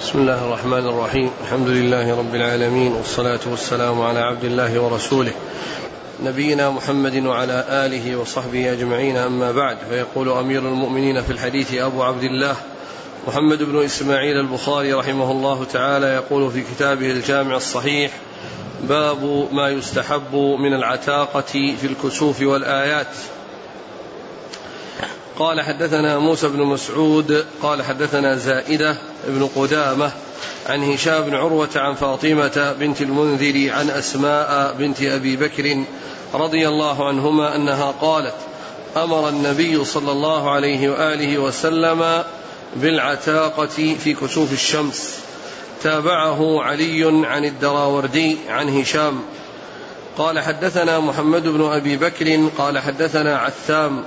بسم الله الرحمن الرحيم. الحمد لله رب العالمين والصلاة والسلام على عبد الله ورسوله نبينا محمد وعلى آله وصحبه أجمعين. أما بعد فيقول أمير المؤمنين في الحديث أبو عبد الله محمد بن إسماعيل البخاري رحمه الله تعالى يقول في كتابه الجامع الصحيح باب ما يستحب من العتاقة في الكسوف والآيات. قال حدثنا موسى بن مسعود قال حدثنا زائدة بن قدامة عن هشام بن عروة عن فاطمة بنت المنذر عن أسماء بنت أبي بكر رضي الله عنهما أنها قالت أمر النبي صلى الله عليه وآله وسلم بالعتاقة في كسوف الشمس. تابعه علي عن الدراوردي عن هشام. قال حدثنا محمد بن أبي بكر قال حدثنا عثام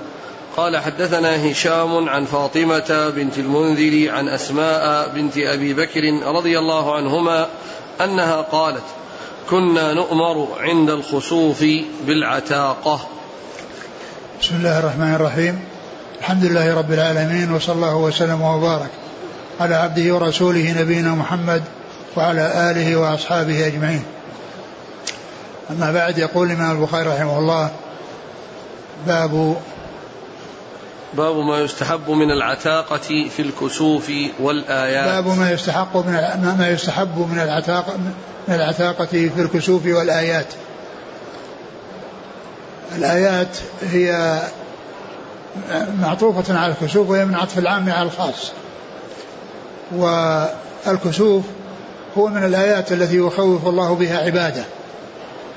قال حدثنا هشام عن فاطمة بنت المنذر عن أسماء بنت أبي بكر رضي الله عنهما أنها قالت كنا نؤمر عند الخسوف بالعتاقة. بسم الله الرحمن الرحيم. الحمد لله رب العالمين وصلى الله وسلم وبارك على عبده ورسوله نبينا محمد وعلى آله وأصحابه أجمعين. أما بعد يقول الإمام البخاري رحمه الله باب باب ما يستحب من العتاقة في الكسوف والآيات. باب ما يستحق من ما يستحب من العتاقة من العتاقة في الكسوف والآيات. الآيات هي معطوفة على الكسوف وهي من عطف العام على الخاص. والكسوف هو من الآيات التي يخوف الله بها عباده.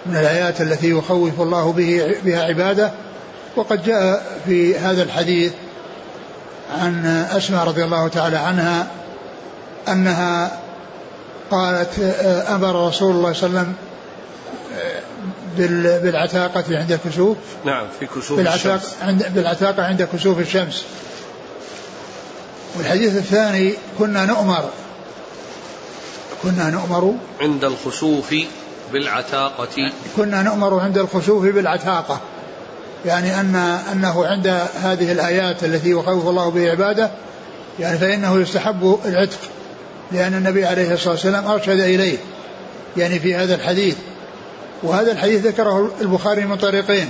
من الآيات التي يخوف الله به بها عباده وقد جاء في هذا الحديث عن أسماء رضي الله تعالى عنها أنها قالت أمر رسول الله صلى الله عليه وسلم بالعتاقة عند الكسوف نعم في كسوف بالعتاقة الشمس. عند بالعتاقة عند كسوف الشمس. والحديث الثاني كنا نؤمر. كنا نؤمر عند الخسوف بالعتاقة. كنا نؤمر عند الخسوف بالعتاقة. يعني أن أنه عند هذه الآيات التي يخوف الله به عباده يعني فإنه يستحب العتق لأن النبي عليه الصلاة والسلام أرشد إليه يعني في هذا الحديث. وهذا الحديث ذكره البخاري من طريقين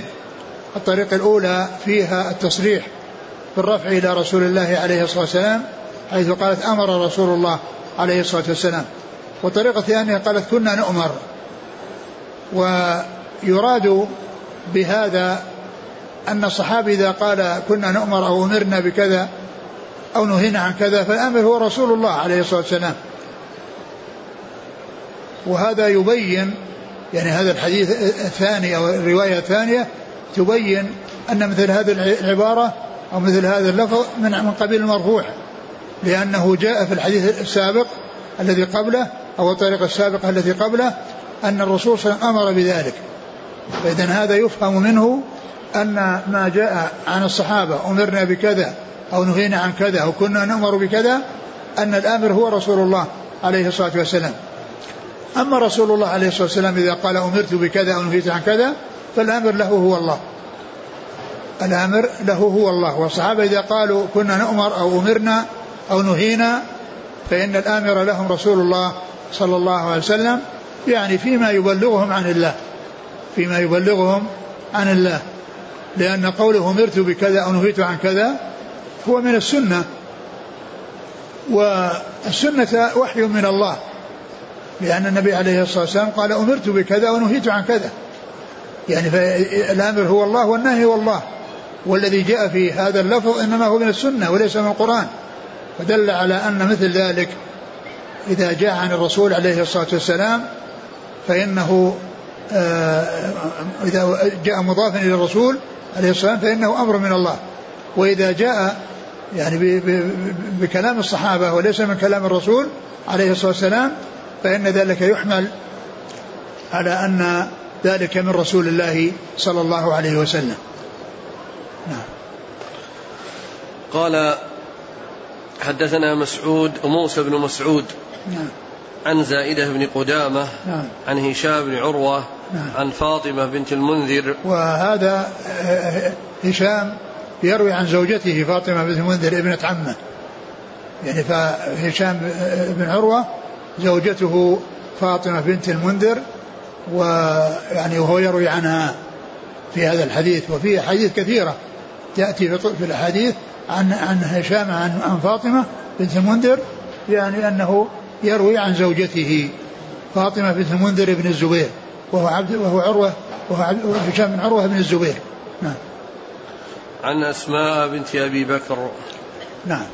الطريقة الأولى فيها التصريح بالرفع إلى رسول الله عليه الصلاة والسلام حيث قالت أمر رسول الله عليه الصلاة والسلام. والطريقة الثانية قالت كنا نؤمر. ويراد بهذا أن الصحابي إذا قال كنا نؤمر أو أمرنا بكذا أو نهينا عن كذا فالأمر هو رسول الله عليه الصلاة والسلام. وهذا يبين يعني هذا الحديث الثاني أو الرواية الثانية تبين أن مثل هذه العبارة أو مثل هذا اللفظ من من قبيل المرفوع لأنه جاء في الحديث السابق الذي قبله أو الطريقة السابقة التي قبله أن الرسول صلى الله عليه وسلم أمر بذلك. فإذا هذا يفهم منه أن ما جاء عن الصحابة أمرنا بكذا أو نهينا عن كذا أو كنا نأمر بكذا أن الآمر هو رسول الله عليه الصلاة والسلام. أما رسول الله عليه الصلاة والسلام إذا قال أمرت بكذا أو نهيت عن كذا فالآمر له هو الله. الآمر له هو الله. والصحابة إذا قالوا كنا نؤمر أو أمرنا أو نهينا فإن الآمر لهم رسول الله صلى الله عليه وسلم يعني فيما يبلغهم عن الله. فيما يبلغهم عن الله. لأن قوله أمرت بكذا أو نهيت عن كذا هو من السنة والسنة وحي من الله لأن النبي عليه الصلاة والسلام قال أمرت بكذا ونهيت عن كذا يعني فالأمر هو الله والنهي هو الله والذي جاء في هذا اللفظ إنما هو من السنة وليس من القرآن فدل على أن مثل ذلك إذا جاء عن الرسول عليه الصلاة والسلام فإنه آه، إذا جاء مضافا إلى الرسول عليه والسلام فإنه أمر من الله. وإذا جاء يعني بكلام الصحابة وليس من كلام الرسول عليه الصلاة والسلام فإن ذلك يحمل على أن ذلك من رسول الله صلى الله عليه وسلم. نعم. قال حدثنا مسعود موسى بن مسعود نعم. عن زائدة بن قدامة نعم. عن هشام بن عروة نعم. عن فاطمة بنت المنذر. وهذا هشام يروي عن زوجته فاطمة بنت المنذر ابنة عمه. يعني فهشام بن عروة زوجته فاطمة بنت المنذر ويعني وهو يروي عنها في هذا الحديث. وفي أحاديث كثيرة تأتي في الأحاديث عن عن هشام عن عن فاطمة بنت المنذر يعني أنه يروي عن زوجته فاطمة بنت المنذر بن الزبير. وهو عبد وهو عروة وهو هشام بن عروة بن الزبير. نعم. عن أسماء بنت أبي بكر. نعم.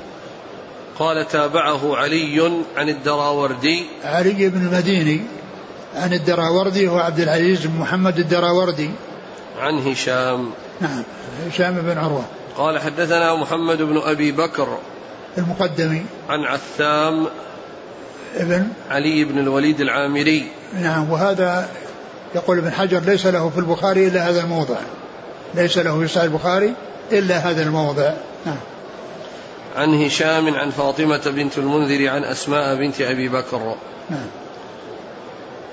قال تابعه علي عن الدراوردي. علي بن المديني عن الدراوردي هو عبد العزيز بن محمد الدراوردي. عن هشام. نعم. هشام بن عروة. قال حدثنا محمد بن أبي بكر. المقدمي. عن عثام ابن علي بن الوليد العامري. نعم. وهذا يقول ابن حجر ليس له في البخاري إلا هذا الموضع. ليس له في صحيح البخاري إلا هذا الموضع. نعم. عن هشام عن فاطمة بنت المنذر عن أسماء بنت أبي بكر. نعم.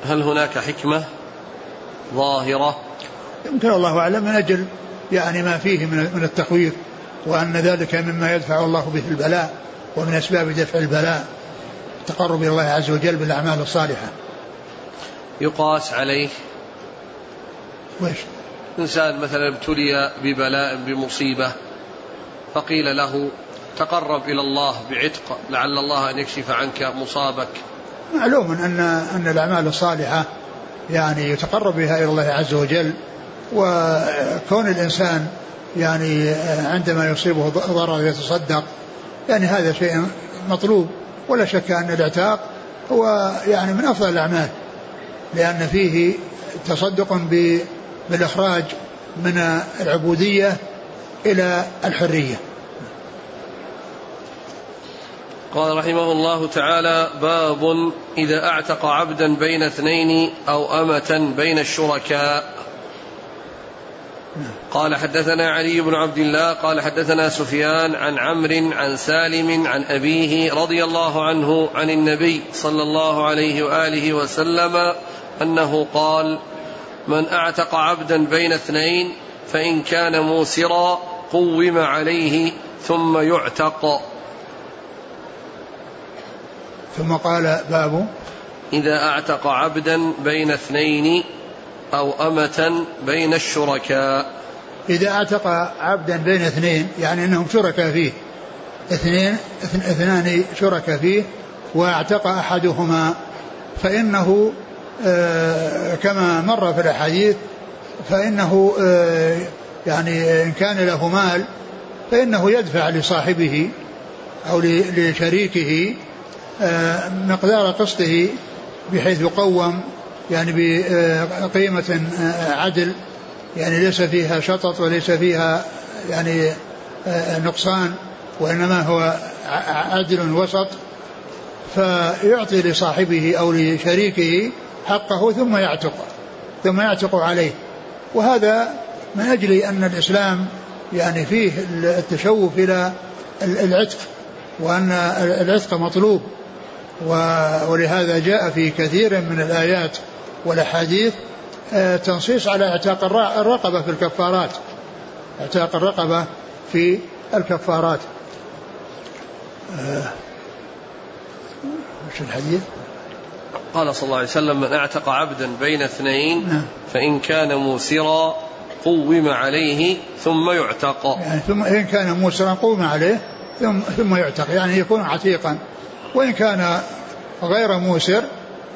هل هناك حكمة ظاهرة؟ يمكن الله أعلم من أجل يعني ما فيه من من التخويف وأن ذلك مما يدفع الله به البلاء ومن أسباب دفع البلاء التقرب إلى الله عز وجل بالأعمال الصالحة. يقاس عليه وإيش إنسان مثلا ابتلي ببلاء بمصيبة فقيل له تقرب إلى الله بعتق لعل الله أن يكشف عنك مصابك. معلوم أن أن الأعمال الصالحة يعني يتقرب بها إلى الله عز وجل وكون الإنسان يعني عندما يصيبه ضرر يتصدق يعني هذا شيء مطلوب. ولا شك أن الاعتاق هو يعني من أفضل الأعمال. لأن فيه تصدق بالإخراج من العبودية إلى الحرية. قال رحمه الله تعالى باب إذا أعتق عبدا بين اثنين أو أمة بين الشركاء. قال حدثنا علي بن عبد الله قال حدثنا سفيان عن عمرو عن سالم عن أبيه رضي الله عنه عن النبي صلى الله عليه وآله وسلم أنه قال من أعتق عبدا بين اثنين فإن كان موسرا قوم عليه ثم يعتق. ثم قال باب إذا أعتق عبدا بين اثنين أو أمة بين الشركاء. إذا أعتق عبدا بين اثنين يعني أنهم شركاء فيه. اثنين اثنان شركاء فيه وأعتق أحدهما فإنه كما مر في الأحاديث فإنه آه يعني إن كان له مال فإنه يدفع لصاحبه أو لشريكه آه مقدار قسطه بحيث يقوم يعني بقيمة عدل يعني ليس فيها شطط وليس فيها يعني نقصان وإنما هو عدل وسط فيعطي لصاحبه أو لشريكه حقه ثم يعتق ثم يعتق عليه. وهذا من أجل أن الإسلام يعني فيه التشوف إلى العتق وأن العتق مطلوب. ولهذا جاء في كثير من الآيات والأحاديث تنصيص على اعتاق الرقبة في الكفارات اعتاق الرقبة في الكفارات. وش الحديث؟ قال صلى الله عليه وسلم من أعتق عبدا بين اثنين نعم. فإن كان موسرا قوم عليه ثم يعتق يعني ثم إن كان موسرا قوم عليه ثم ثم يعتق يعني يكون عتيقا وإن كان غير موسر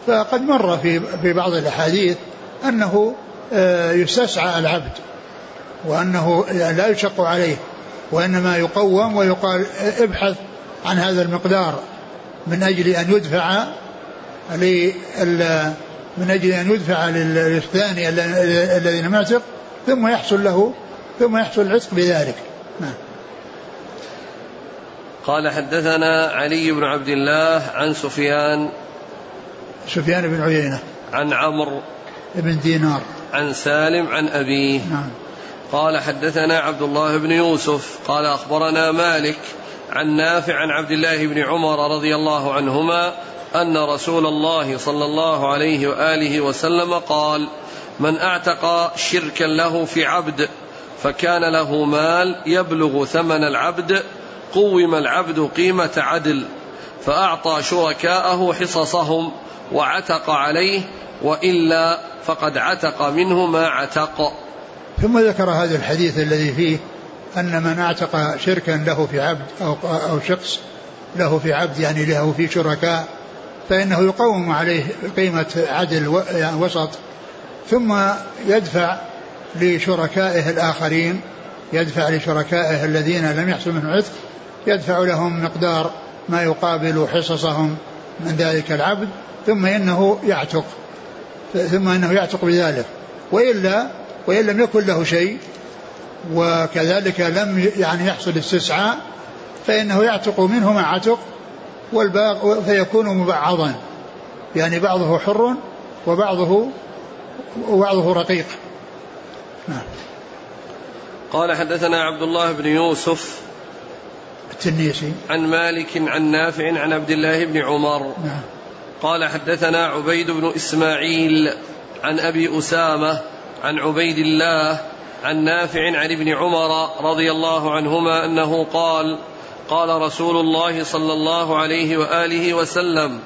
فقد مر في في بعض الأحاديث أنه يستسعى العبد وأنه لا يشق عليه وإنما يقوم ويقال ابحث عن هذا المقدار من أجل أن يدفع من أجل أن يدفع للثاني الذي لم يعتق ثم يحصل له ثم يحصل العتق بذلك. نعم. قال حدثنا علي بن عبد الله عن سفيان سفيان بن عيينة. عن عمرو بن دينار. عن سالم عن أبيه. نعم. قال حدثنا عبد الله بن يوسف قال أخبرنا مالك عن نافع عن عبد الله بن عمر رضي الله عنهما أن رسول الله صلى الله عليه وآله وسلم قال من أعتق شركا له في عبد فكان له مال يبلغ ثمن العبد قوم العبد قيمة عدل فأعطى شركاءه حصصهم وعتق عليه وإلا فقد عتق منه ما عتق. ثم ذكر هذا الحديث الذي فيه أن من أعتق شركا له في عبد أو, أو شخص له في عبد يعني له في شركاء فإنه يقوم عليه قيمة عدل يعني وسط ثم يدفع لشركائه الآخرين يدفع لشركائه الذين لم يحصل منهم عتق يدفع لهم مقدار ما يقابل حصصهم من ذلك العبد ثم إنه يعتق ثم إنه يعتق بذلك. وإلا وإن لم يكن له شيء وكذلك لم يعني يحصل استسعاء فإنه يعتق منه ما عتق والباقي فيكون مبعضا يعني بعضه حر وبعضه وبعضه رقيق. نعم. قال حدثنا عبد الله بن يوسف التنيسي. عن مالك عن نافع عن عبد الله بن عمر. نعم. قال حدثنا عبيد بن إسماعيل عن أبي أسامة عن عبيد الله عن نافع عن ابن عمر رضي الله عنهما أنه قال قال رسول الله صلى الله عليه وآله وسلم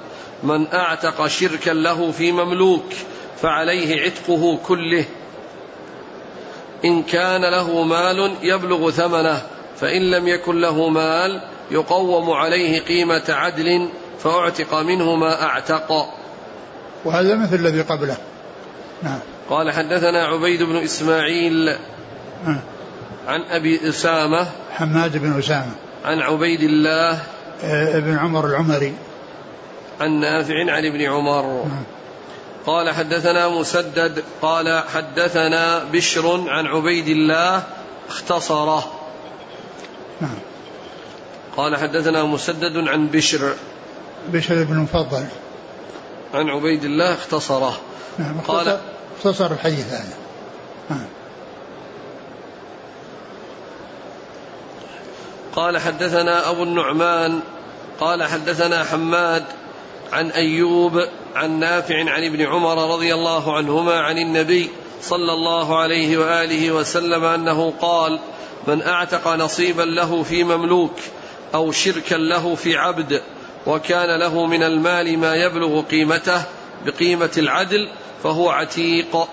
من أعتق شركا له في مملوك فعليه عتقه كله. إن كان له مال يبلغ ثمنه فإن لم يكن له مال يقوم عليه قيمة عدل فأعتق منه ما أعتق. وهذا مثل الذي قبله. نعم. قال حدثنا عبيد بن إسماعيل نعم. عن أبي أسامة حماد بن أسامة. عن عبيد الله آه، ابن عمر العمري. عن نافع عن ابن عمر. نعم. قال حدثنا مسدد قال حدثنا بشر عن عبيد الله اختصره. نعم. قال حدثنا مسدد عن بشر. بشر بن مفضل. عن عبيد الله اختصره. نعم قال اختصر الحديث هذا. قال حدثنا أبو النعمان قال حدثنا حماد عن أيوب عن نافع عن ابن عمر رضي الله عنهما عن النبي صلى الله عليه وآله وسلم أنه قال من أعتق نصيبا له في مملوك أو شركا له في عبد وكان له من المال ما يبلغ قيمته بقيمة العدل فهو عتيق.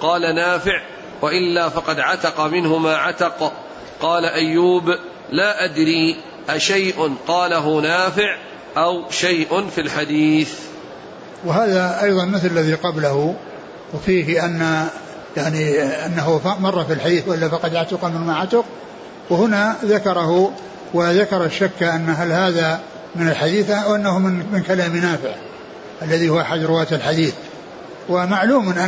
قال نافع وإلا فقد عتق منه ما عتق. قال أيوب لا أدري أشيء قاله نافع أو شيء في الحديث. وهذا أيضا مثل الذي قبله وفيه أن يعني أنه مر في الحديث وإلا فقد عتق من ما عتق. وهنا ذكره وذكر الشك أن هل هذا من الحديث أو أنه من, من كلام نافع الذي هو أحد رواة الحديث. ومعلوم أن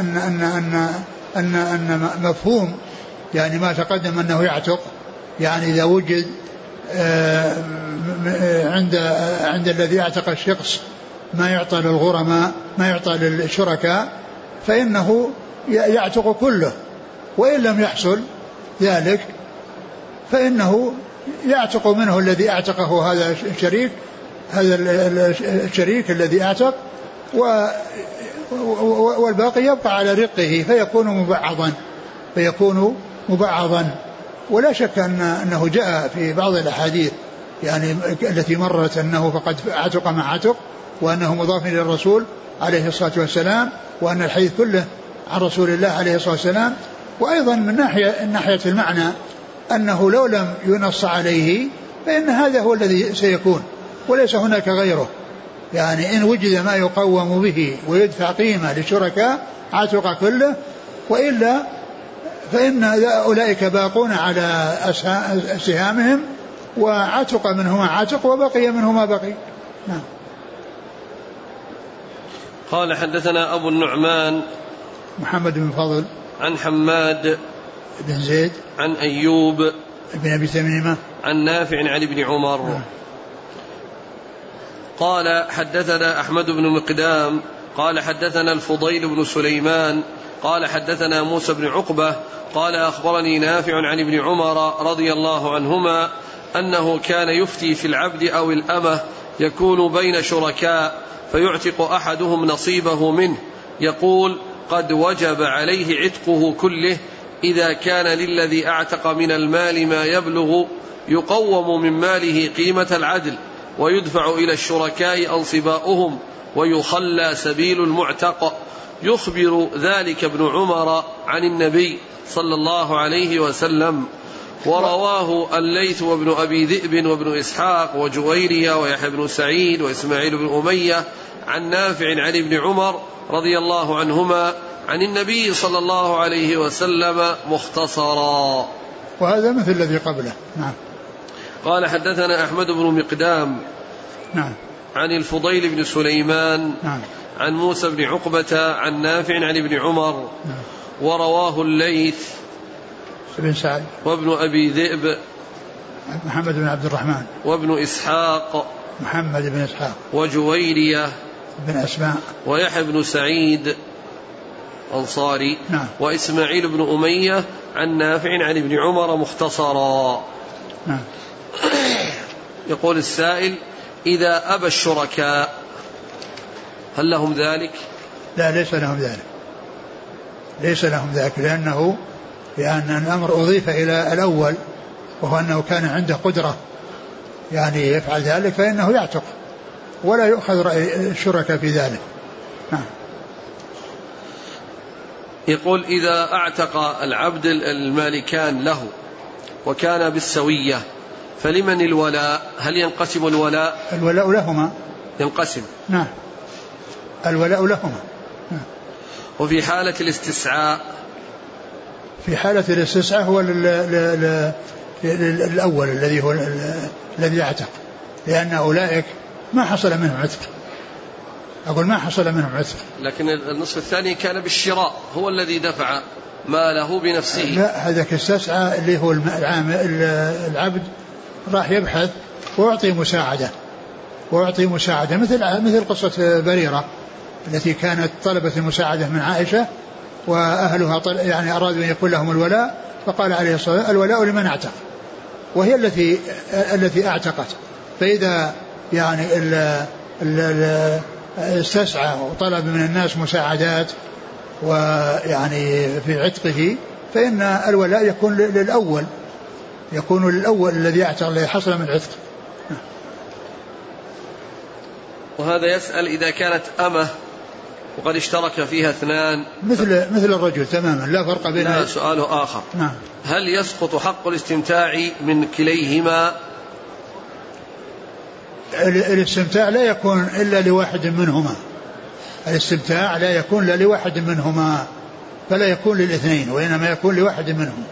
أن أن أن أن, أن مفهوم يعني ما تقدم أنه يعتق. يعني إذا وجد آه، عند عند الذي أعتق الشخص ما يعطى للغرماء ما يعطى للشركاء فإنه يعتق كله. وإن لم يحصل ذلك فإنه يعتق منه الذي أعتقه هذا الشريك هذا الشريك الذي أعتق والباقي يبقى على رقه فيكون مبعضا فيكون مبعضا. ولا شك أن أنه جاء في بعض الأحاديث يعني التي مرت أنه فقد عتق ما عتق وأنه مضاف إلى الرسول عليه الصلاة والسلام وأن الحديث كله عن رسول الله عليه الصلاة والسلام. وأيضا من ناحية ناحية المعنى أنه لو لم ينص عليه فإن هذا هو الذي سيكون وليس هناك غيره. يعني إن وجد ما يقوم به ويدفع قيمة للشركاء عتق كله وإلا فإن أولئك باقون على سهامهم وعتق منهما عتق وبقي منهما بقي. نعم. قال حدثنا أبو النعمان محمد بن فضل عن حماد بن زيد عن أيوب بن أبي تميمة عن نافع عن ابن عمر. نعم. قال حدثنا أحمد بن مقدام قال حدثنا الفضيل بن سليمان قال حدثنا موسى بن عقبة قال أخبرني نافع عن ابن عمر رضي الله عنهما أنه كان يفتي في العبد أو الأمة يكون بين شركاء فيعتق أحدهم نصيبه منه. يقول قد وجب عليه عتقه كله إذا كان للذي أعتق من المال ما يبلغ يقوم من ماله قيمة العدل ويدفع إلى الشركاء أنصباؤهم ويخلى سبيل المعتق. يخبر ذلك ابن عمر عن النبي صلى الله عليه وسلم ورواه الليث وابن أبي ذئب وابن إسحاق وجويرية ويحيى بن سعيد وإسماعيل بن أمية عن نافع عن ابن عمر رضي الله عنهما عن النبي صلى الله عليه وسلم مختصرا. وهذا مثل الذي قبله. نعم. قال حدثنا أحمد بن مقدام نعم. عن الفضيل بن سليمان نعم. عن موسى بن عقبة عن نافع عن ابن عمر ورواه الليث بن سعد. وابن أبي ذئب محمد بن عبد الرحمن. وابن إسحاق محمد بن إسحاق. وجويرية بن أسماء. ويحيى بن سعيد أنصاري نعم. وإسماعيل بن أمية عن نافع عن ابن عمر مختصرا. نعم. يقول السائل إذا أبى الشركاء هل لهم ذلك؟ لا ليس لهم ذلك. ليس لهم ذلك لأنه لأن الأمر أضيف إلى الأول وهو أنه كان عنده قدرة يعني يفعل ذلك فإنه يعتق ولا يؤخذ رأي الشركاء في ذلك. نعم. يقول إذا أعتق العبد المالكان له وكان بالسوية فلمن الولاء؟ هل ينقسم الولاء؟ الولاء لهما. ينقسم. نعم. الولاء لهما. وفي حالة الاستسعاء. في حالة الاستسعاء هو الأول الذي هو الذي يعتق. لأن أولئك ما حصل منهم عتق. أقول ما حصل منهم عتق. لكن النصف الثاني كان بالشراء هو الذي دفع ماله بنفسه. لا هذاك استسعى اللي هو العبد راح يبحث ويعطي مساعدة. ويعطي مساعدة مثل مثل قصة بريرة. التي كانت طلبت المساعدة من عائشة وأهلها يعني أرادوا أن يكون لهم الولاء فقال عليه الصلاة والسلام الولاء لمن أعتق؟ وهي التي التي أعتقت. فإذا يعني ال ال استسعى وطلب من الناس مساعدات ويعني في عتقه فإن الولاء يكون للأول يكون للأول الذي يعتق الذي حصل من عتق. وهذا يسأل إذا كانت أمة وقد اشترك فيها اثنان. مثل مثل الرجل تماما لا فرق بين لا سؤال آخر. نعم. هل يسقط حق الاستمتاع من كليهما؟ الاستمتاع لا يكون إلا لواحد منهما. الاستمتاع لا يكون إلا لواحد منهما فلا يكون للاثنين وإنما يكون لواحد منهم.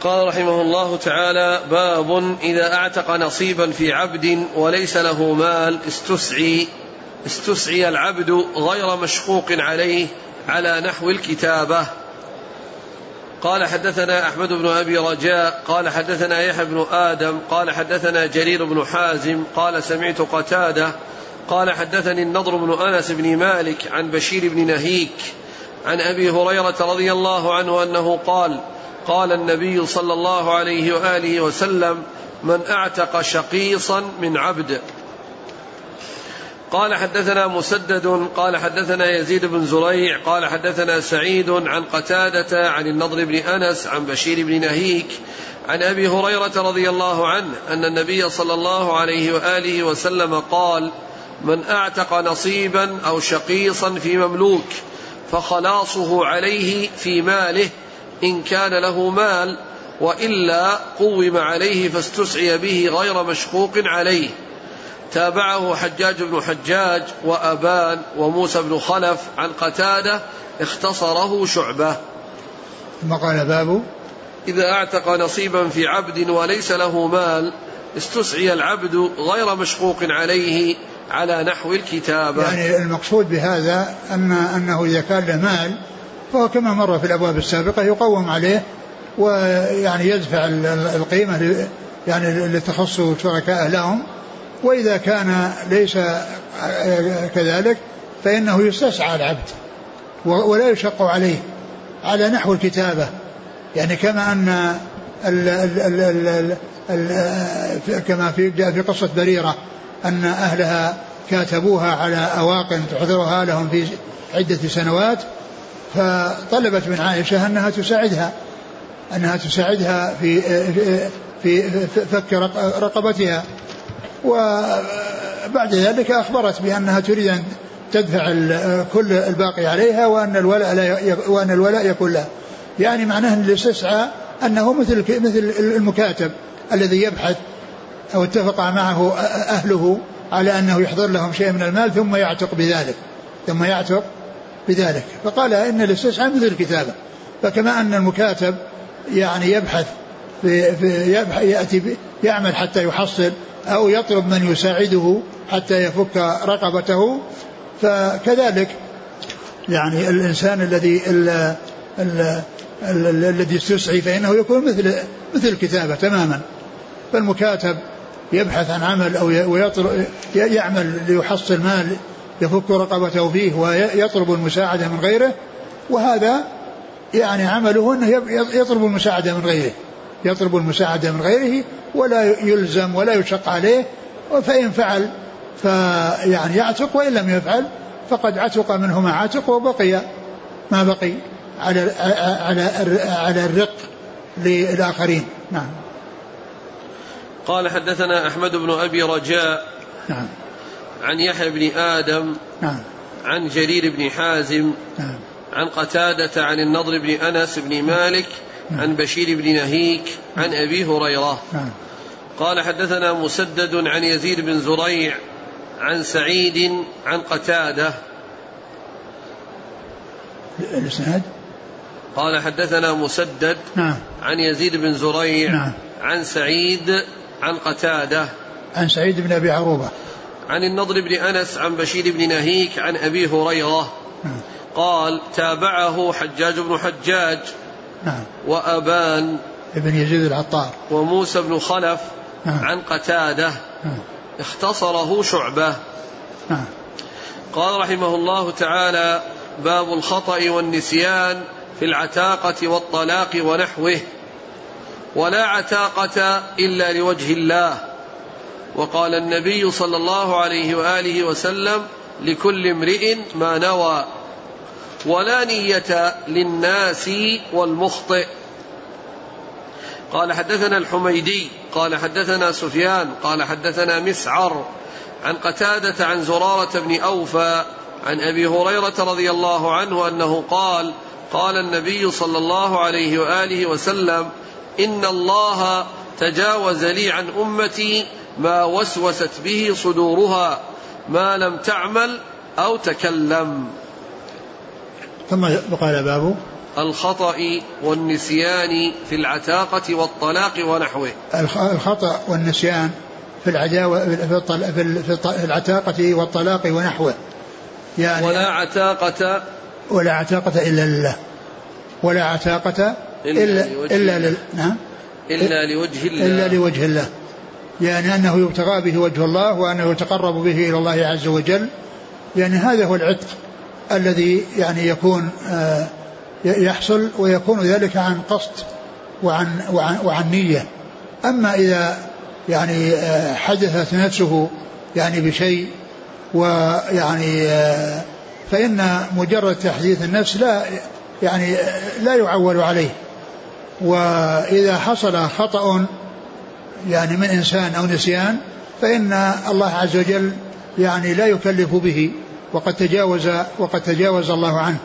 قال رحمه الله تعالى باب إذا أعتق نصيبا في عبد وليس له مال استسعي. استسعي العبد غير مشقوق عليه على نحو الكتابة. قال حدثنا أحمد بن أبي رجاء قال حدثنا يحيى بن آدم قال حدثنا جرير بن حازم قال سمعت قتادة قال حدثني النضر بن أنس بن مالك عن بشير بن نهيك عن أبي هريرة رضي الله عنه أنه قال قال النبي صلى الله عليه وآله وسلم من أعتق شقيصا من عبد قال حدثنا مسدد قال حدثنا يزيد بن زريع قال حدثنا سعيد عن قتادة عن النضر بن أنس عن بشير بن نهيك عن أبي هريرة رضي الله عنه أن النبي صلى الله عليه وآله وسلم قال من أعتق نصيبا أو شقيصا في مملوك فخلاصه عليه في ماله إن كان له مال وإلا قوم عليه فاستسعي به غير مشقوق عليه. تابعه حجاج بن حجاج وأبان وموسى بن خلف عن قتادة اختصره شعبة. ثم قال باب إذا أعتق نصيبا في عبد وليس له مال استسعي العبد غير مشقوق عليه على نحو الكتابة. يعني المقصود بهذا أن أنه إذا كان له مال فهو كما مر في الأبواب السابقة يقوم عليه ويعني يدفع القيمة يعني اللي تخص شركاء لهم. وإذا كان ليس كذلك فإنه يستسعى العبد ولا يشق عليه على نحو الكتابة. يعني كما أن ال ال ال ال كما في جاء في قصة بريرة أن أهلها كاتبوها على أواق تحضرها لهم في عدة سنوات فطلبت من عائشة أنها تساعدها أنها تساعدها في في فك رقبتها. وبعد ذلك أخبرت بأنها تريد أن تدفع كل الباقي عليها وأن الولاء لا وأن الولاء يكون لها يعني معناه أن الاستسعاء أنه مثل مثل المكاتب الذي يبحث أو اتفق معه أهله على أنه يحضر لهم شيء من المال ثم يعتق بذلك. ثم يعتق بذلك. فقال إن الاستسعاء مثل الكتابة. فكما أن المكاتب يعني يبحث في في يأتي يعمل حتى يحصل أو يطلب من يساعده حتى يفك رقبته. فكذلك يعني الإنسان الذي الذي استسعي فإنه يكون مثل مثل الكتابة تماما. فالمكاتب يبحث عن عمل أو يعمل ليحصل مال يفك رقبته فيه ويطلب المساعدة من غيره. وهذا يعني عمله أنه يطلب المساعدة من غيره. يطلب المساعدة من غيره ولا يلزم ولا يشق عليه فإن فعل فيعني يعتق وإن لم يفعل فقد عتق منه ما عتق وبقي ما بقي على على على الرق للآخرين. نعم. قال حدثنا أحمد بن أبي رجاء نعم. عن يحيى بن آدم نعم. عن جرير بن حازم نعم. عن قتادة عن النضر بن أنس بن مالك نعم عن بشير بن نهيك عن أبي هريرة. نعم. قال حدثنا مسدد عن يزيد بن زريع عن سعيد عن قتادة. الإسناد؟ قال حدثنا مسدد نعم. عن يزيد بن زريع نعم. عن سعيد عن قتادة. عن سعيد بن أبي عروبة. عن النضر بن أنس عن بشير بن نهيك عن أبي هريرة. نعم. قال تابعه حجاج بن حجاج. نعم. وأبان ابن يزيد العطار. وموسى بن خلف نعم. عن قتادة. نعم. اختصره شعبة. نعم. قال رحمه الله تعالى باب الخطأ والنسيان في العتاقة والطلاق ونحوه. ولا عتاقة إلا لوجه الله. وقال النبي صلى الله عليه وآله وسلم لكل امرئ ما نوى. ولا نية للناس والمخطئ. قال حدثنا الحميدي قال حدثنا سفيان قال حدثنا مسعر عن قتادة عن زرارة بن أوفى عن أبي هريرة رضي الله عنه أنه قال قال النبي صلى الله عليه وآله وسلم إن الله تجاوز لي عن أمتي ما وسوست به صدورها ما لم تعمل أو تكلم. ثم قال باب الخطأ والنسيان في العتاقة والطلاق ونحوه. الخطأ والنسيان في العداوة في العتاقة والطلاق ونحوه. يعني ولا عتاقة ولا عتاقة إلا لله. ولا عتاقة إلا إلا, إلا لل... نعم إلا لوجه الله. إلا لوجه الله. يعني أنه يبتغى به وجه الله وأنه يتقرب به إلى الله عز وجل. يعني هذا هو العتق. الذي يعني يكون آه يحصل ويكون ذلك عن قصد وعن وعن, وعن نية. أما إذا يعني آه حدثت نفسه يعني بشيء ويعني آه فإن مجرد تحديث النفس لا يعني لا يعول عليه. وإذا حصل خطأ يعني من إنسان أو نسيان فإن الله عز وجل يعني لا يكلف به. وقد تجاوز وقد تجاوز الله عنه.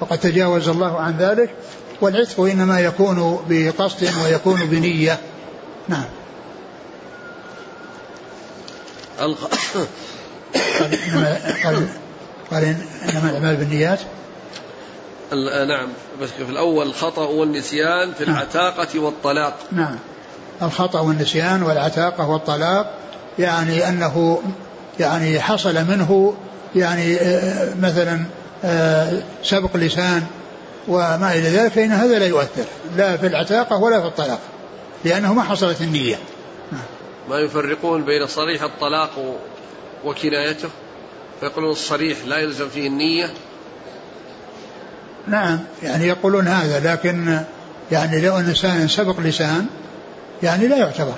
وقد تجاوز الله عن ذلك. والعتق إنما يكون بقصد ويكون بنية. نعم. قال, إنما الأعمال بالنيات. نعم. بس في الأول الخطأ والنسيان في نعم. العتاقة والطلاق. نعم. الخطأ والنسيان والعتاقة والطلاق يعني أنه يعني حصل منه يعني آه، مثلا آه، سبق لسان وما إلى ذلك فإن هذا لا يؤثر لا في العتاقة ولا في الطلاق لأنه ما حصلت النية. ما يفرقون بين صريح الطلاق وكنايته؟ فيقولون الصريح لا يلزم فيه النية؟ نعم يعني يقولون هذا لكن يعني لو إنسان سبق لسان يعني لا يعتبر.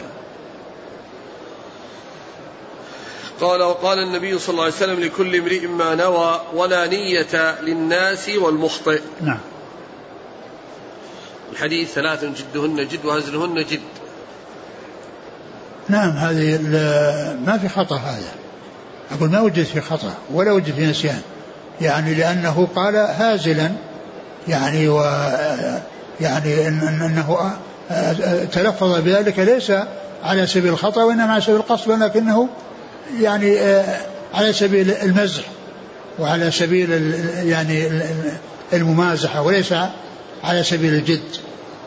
قال وقال النبي صلى الله عليه وسلم لكل امرئ ما نوى ولا نية للناس والمخطئ. نعم. حديث ثلاث جدهن جد وهزلهن جد. نعم هذه ما في خطأ هذا. أقول ما وجد في خطأ ولا وجد في نسيان. يعني لأنه قال هازلا يعني و يعني إن أنه تلفظ بذلك ليس على سبيل الخطأ وإنما على سبيل القصد ولكنه يعني على سبيل المزح وعلى سبيل يعني الممازحة وليس على سبيل الجد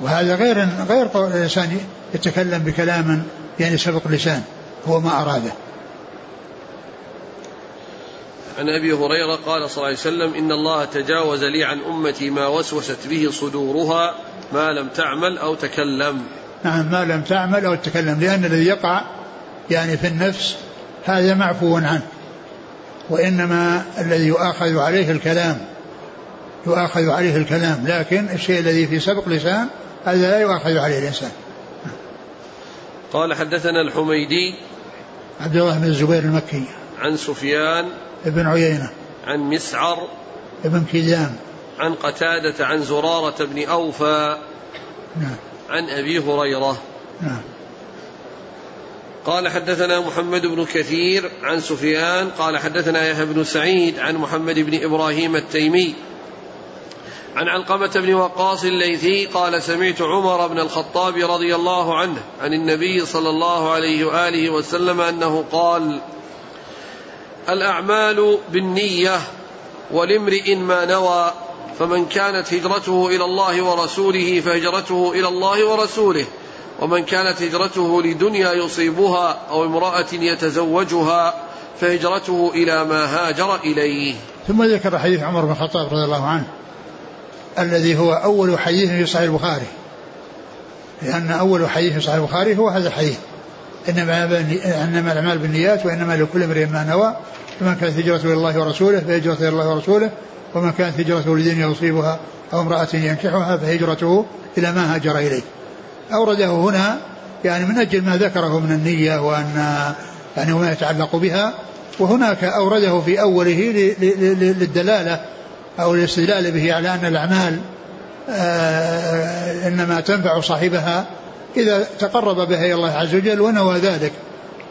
وهذا غير غير الإنسان يتكلم بكلام يعني سبق لسان هو ما أراده عن أبي هريرة قال صلى الله عليه وسلم إن الله تجاوز لي عن أمتي ما وسوست به صدورها ما لم تعمل أو تكلم. نعم ما لم تعمل أو تكلم لأن الذي يقع يعني في النفس هذا معفو عنه. وإنما الذي يؤاخذ عليه الكلام يؤاخذ عليه الكلام لكن الشيء الذي في سبق لسان هذا لا يؤاخذ عليه الإنسان. قال حدثنا الحميدي عبد الله بن الزبير المكي. عن سفيان ابن عيينة. عن مسعر ابن كيدام عن قتادة عن زرارة بن أوفى نعم. عن أبي هريرة. نعم. قال حدثنا محمد بن كثير عن سفيان قال حدثنا يحيى بن سعيد عن محمد بن إبراهيم التيمي. عن علقمة بن وقاص الليثي قال سمعت عمر بن الخطاب رضي الله عنه عن النبي صلى الله عليه وآله وسلم أنه قال الأعمال بالنية ولامرئ ما نوى فمن كانت هجرته إلى الله ورسوله فهجرته إلى الله ورسوله ومن كانت هجرته لدنيا يصيبها أو امرأة يتزوجها فهجرته إلى ما هاجر إليه. ثم ذكر حديث عمر بن الخطاب رضي الله عنه الذي هو أول حديث في صحيح البخاري. لأن أول حديث في صحيح البخاري هو هذا الحديث. إنما إنما الأعمال بالنيات وإنما لكل امرئ ما نوى. فمن كانت هجرته إلى الله ورسوله فهجرته إلى الله ورسوله. ومن كانت هجرته لدين يصيبها أو امرأة ينكحها فهجرته إلى ما هاجر إليه. أورده هنا يعني من أجل ما ذكره من النية وأن يعني وما يتعلق بها وهناك أورده في أوله للدلالة أو الاستدلال به على أن الأعمال آه، إنما تنفع صاحبها إذا تقرب بها إلى الله عز وجل ونوى ذلك.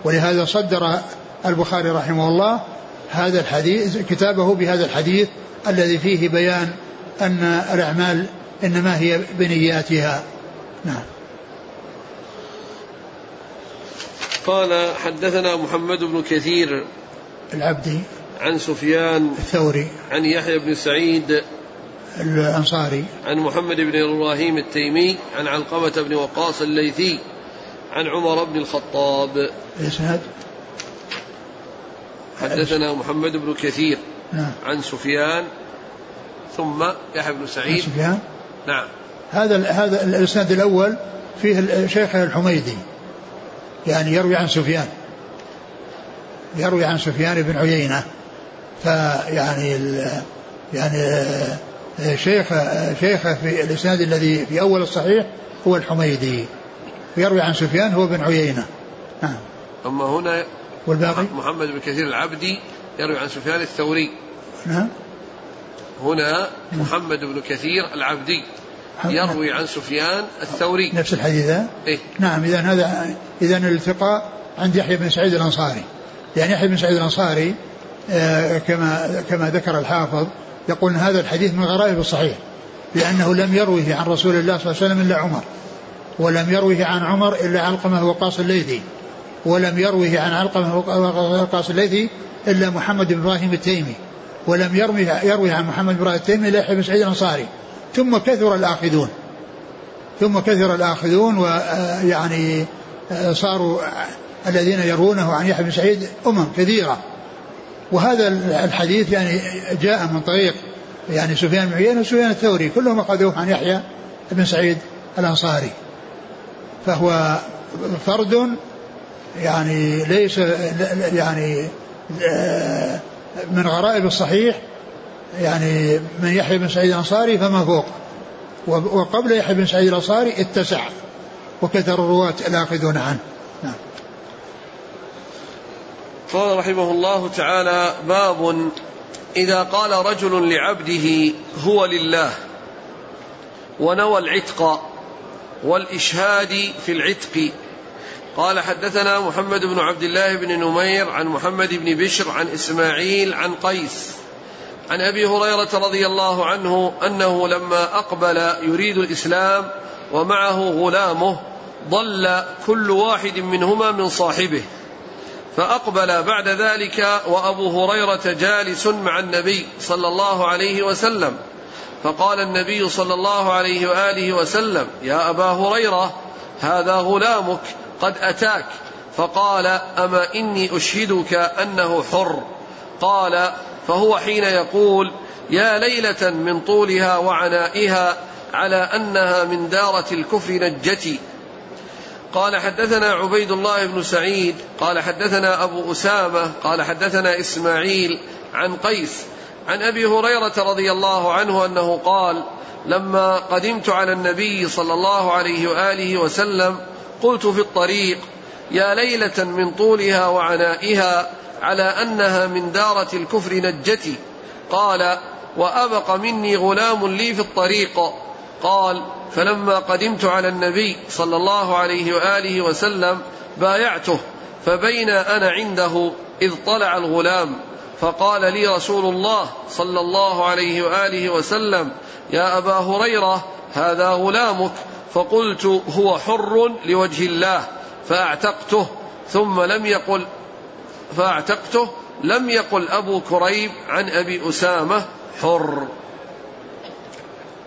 ولهذا صدر البخاري رحمه الله هذا الحديث كتابه بهذا الحديث الذي فيه بيان أن الأعمال إنما هي بنياتها. نعم. قال حدثنا محمد بن كثير العبدي عن سفيان الثوري عن يحيى بن سعيد الأنصاري. عن محمد بن إبراهيم التيمي عن علقمة بن وقاص الليثي عن عمر بن الخطاب. إسناد حدثنا محمد بن كثير نعم. عن سفيان ثم يحيى بن سعيد. سفيان؟ نعم. هذا هذا الإسناد الأول فيه شيخ الحميدي. يعني يروي عن سفيان. يروي عن سفيان بن عيينة. فيعني يعني شيخ شيخ في الإسناد الذي في أول الصحيح هو الحميدي. ويروي عن سفيان هو بن عيينة. نعم. أما هنا والباقي؟ محمد بن كثير العبدي يروي عن سفيان الثوري. نعم. هنا محمد بن كثير العبدي. يروي عن سفيان الثوري. نفس الحديث إيه؟ نعم إذا هذا إذا الالتقاء عند يحيى بن سعيد الأنصاري. يعني يحيى بن سعيد الأنصاري آه كما كما ذكر الحافظ يقول إن هذا الحديث من غرائب الصحيح لأنه لم يروه عن رسول الله صلى الله عليه وسلم إلا عمر ولم يروه عن عمر إلا علقمة وقاص الليثي ولم يروه عن علقمة وقاص الليثي إلا محمد بن إبراهيم التيمي ولم يروي يروي عن محمد بن إبراهيم التيمي إلا يحيى بن سعيد الأنصاري. ثم كثر الآخذون. ثم كثر الآخذون ويعني صاروا الذين يرونه عن يحيى بن سعيد أمم كثيرة. وهذا الحديث يعني جاء من طريق يعني سفيان بن عيينة وسفيان الثوري كلهم أخذوه عن يحيى بن سعيد الأنصاري. فهو فرد يعني ليس يعني من غرائب الصحيح يعني من يحيى بن سعيد الأنصاري فما فوق. وقبل يحيى بن سعيد الأنصاري اتسع. وكثر الرواة الآخذون عنه. نعم. قال رحمه الله تعالى باب إذا قال رجل لعبده هو لله ونوى العتق والإشهاد في العتق. قال حدثنا محمد بن عبد الله بن نمير عن محمد بن بشر عن إسماعيل عن قيس. عن أبي هريرة رضي الله عنه أنه لما أقبل يريد الإسلام ومعه غلامه ضل كل واحد منهما من صاحبه فأقبل بعد ذلك وأبو هريرة جالس مع النبي صلى الله عليه وسلم. فقال النبي صلى الله عليه وآله وسلم يا أبا هريرة هذا غلامك قد أتاك. فقال أما إني أشهدك أنه حر. قال فهو حين يقول يا ليلة من طولها وعنائها على أنها من دارة الكفر نجتي. قال حدثنا عبيد الله بن سعيد قال حدثنا أبو أسامة قال حدثنا إسماعيل عن قيس عن أبي هريرة رضي الله عنه أنه قال لما قدمت على النبي صلى الله عليه وآله وسلم قلت في الطريق يا ليلة من طولها وعنائها على أنها من دارة الكفر نجتي. قال وأبق مني غلام لي في الطريق. قال فلما قدمت على النبي صلى الله عليه وآله وسلم بايعته فبين أنا عنده إذ طلع الغلام. فقال لي رسول الله صلى الله عليه وآله وسلم يا أبا هريرة هذا غلامك. فقلت هو حر لوجه الله. فأعتقته ثم لم يقل. فاعتقته لم يقل أبو كريب عن أبي أسامة حر.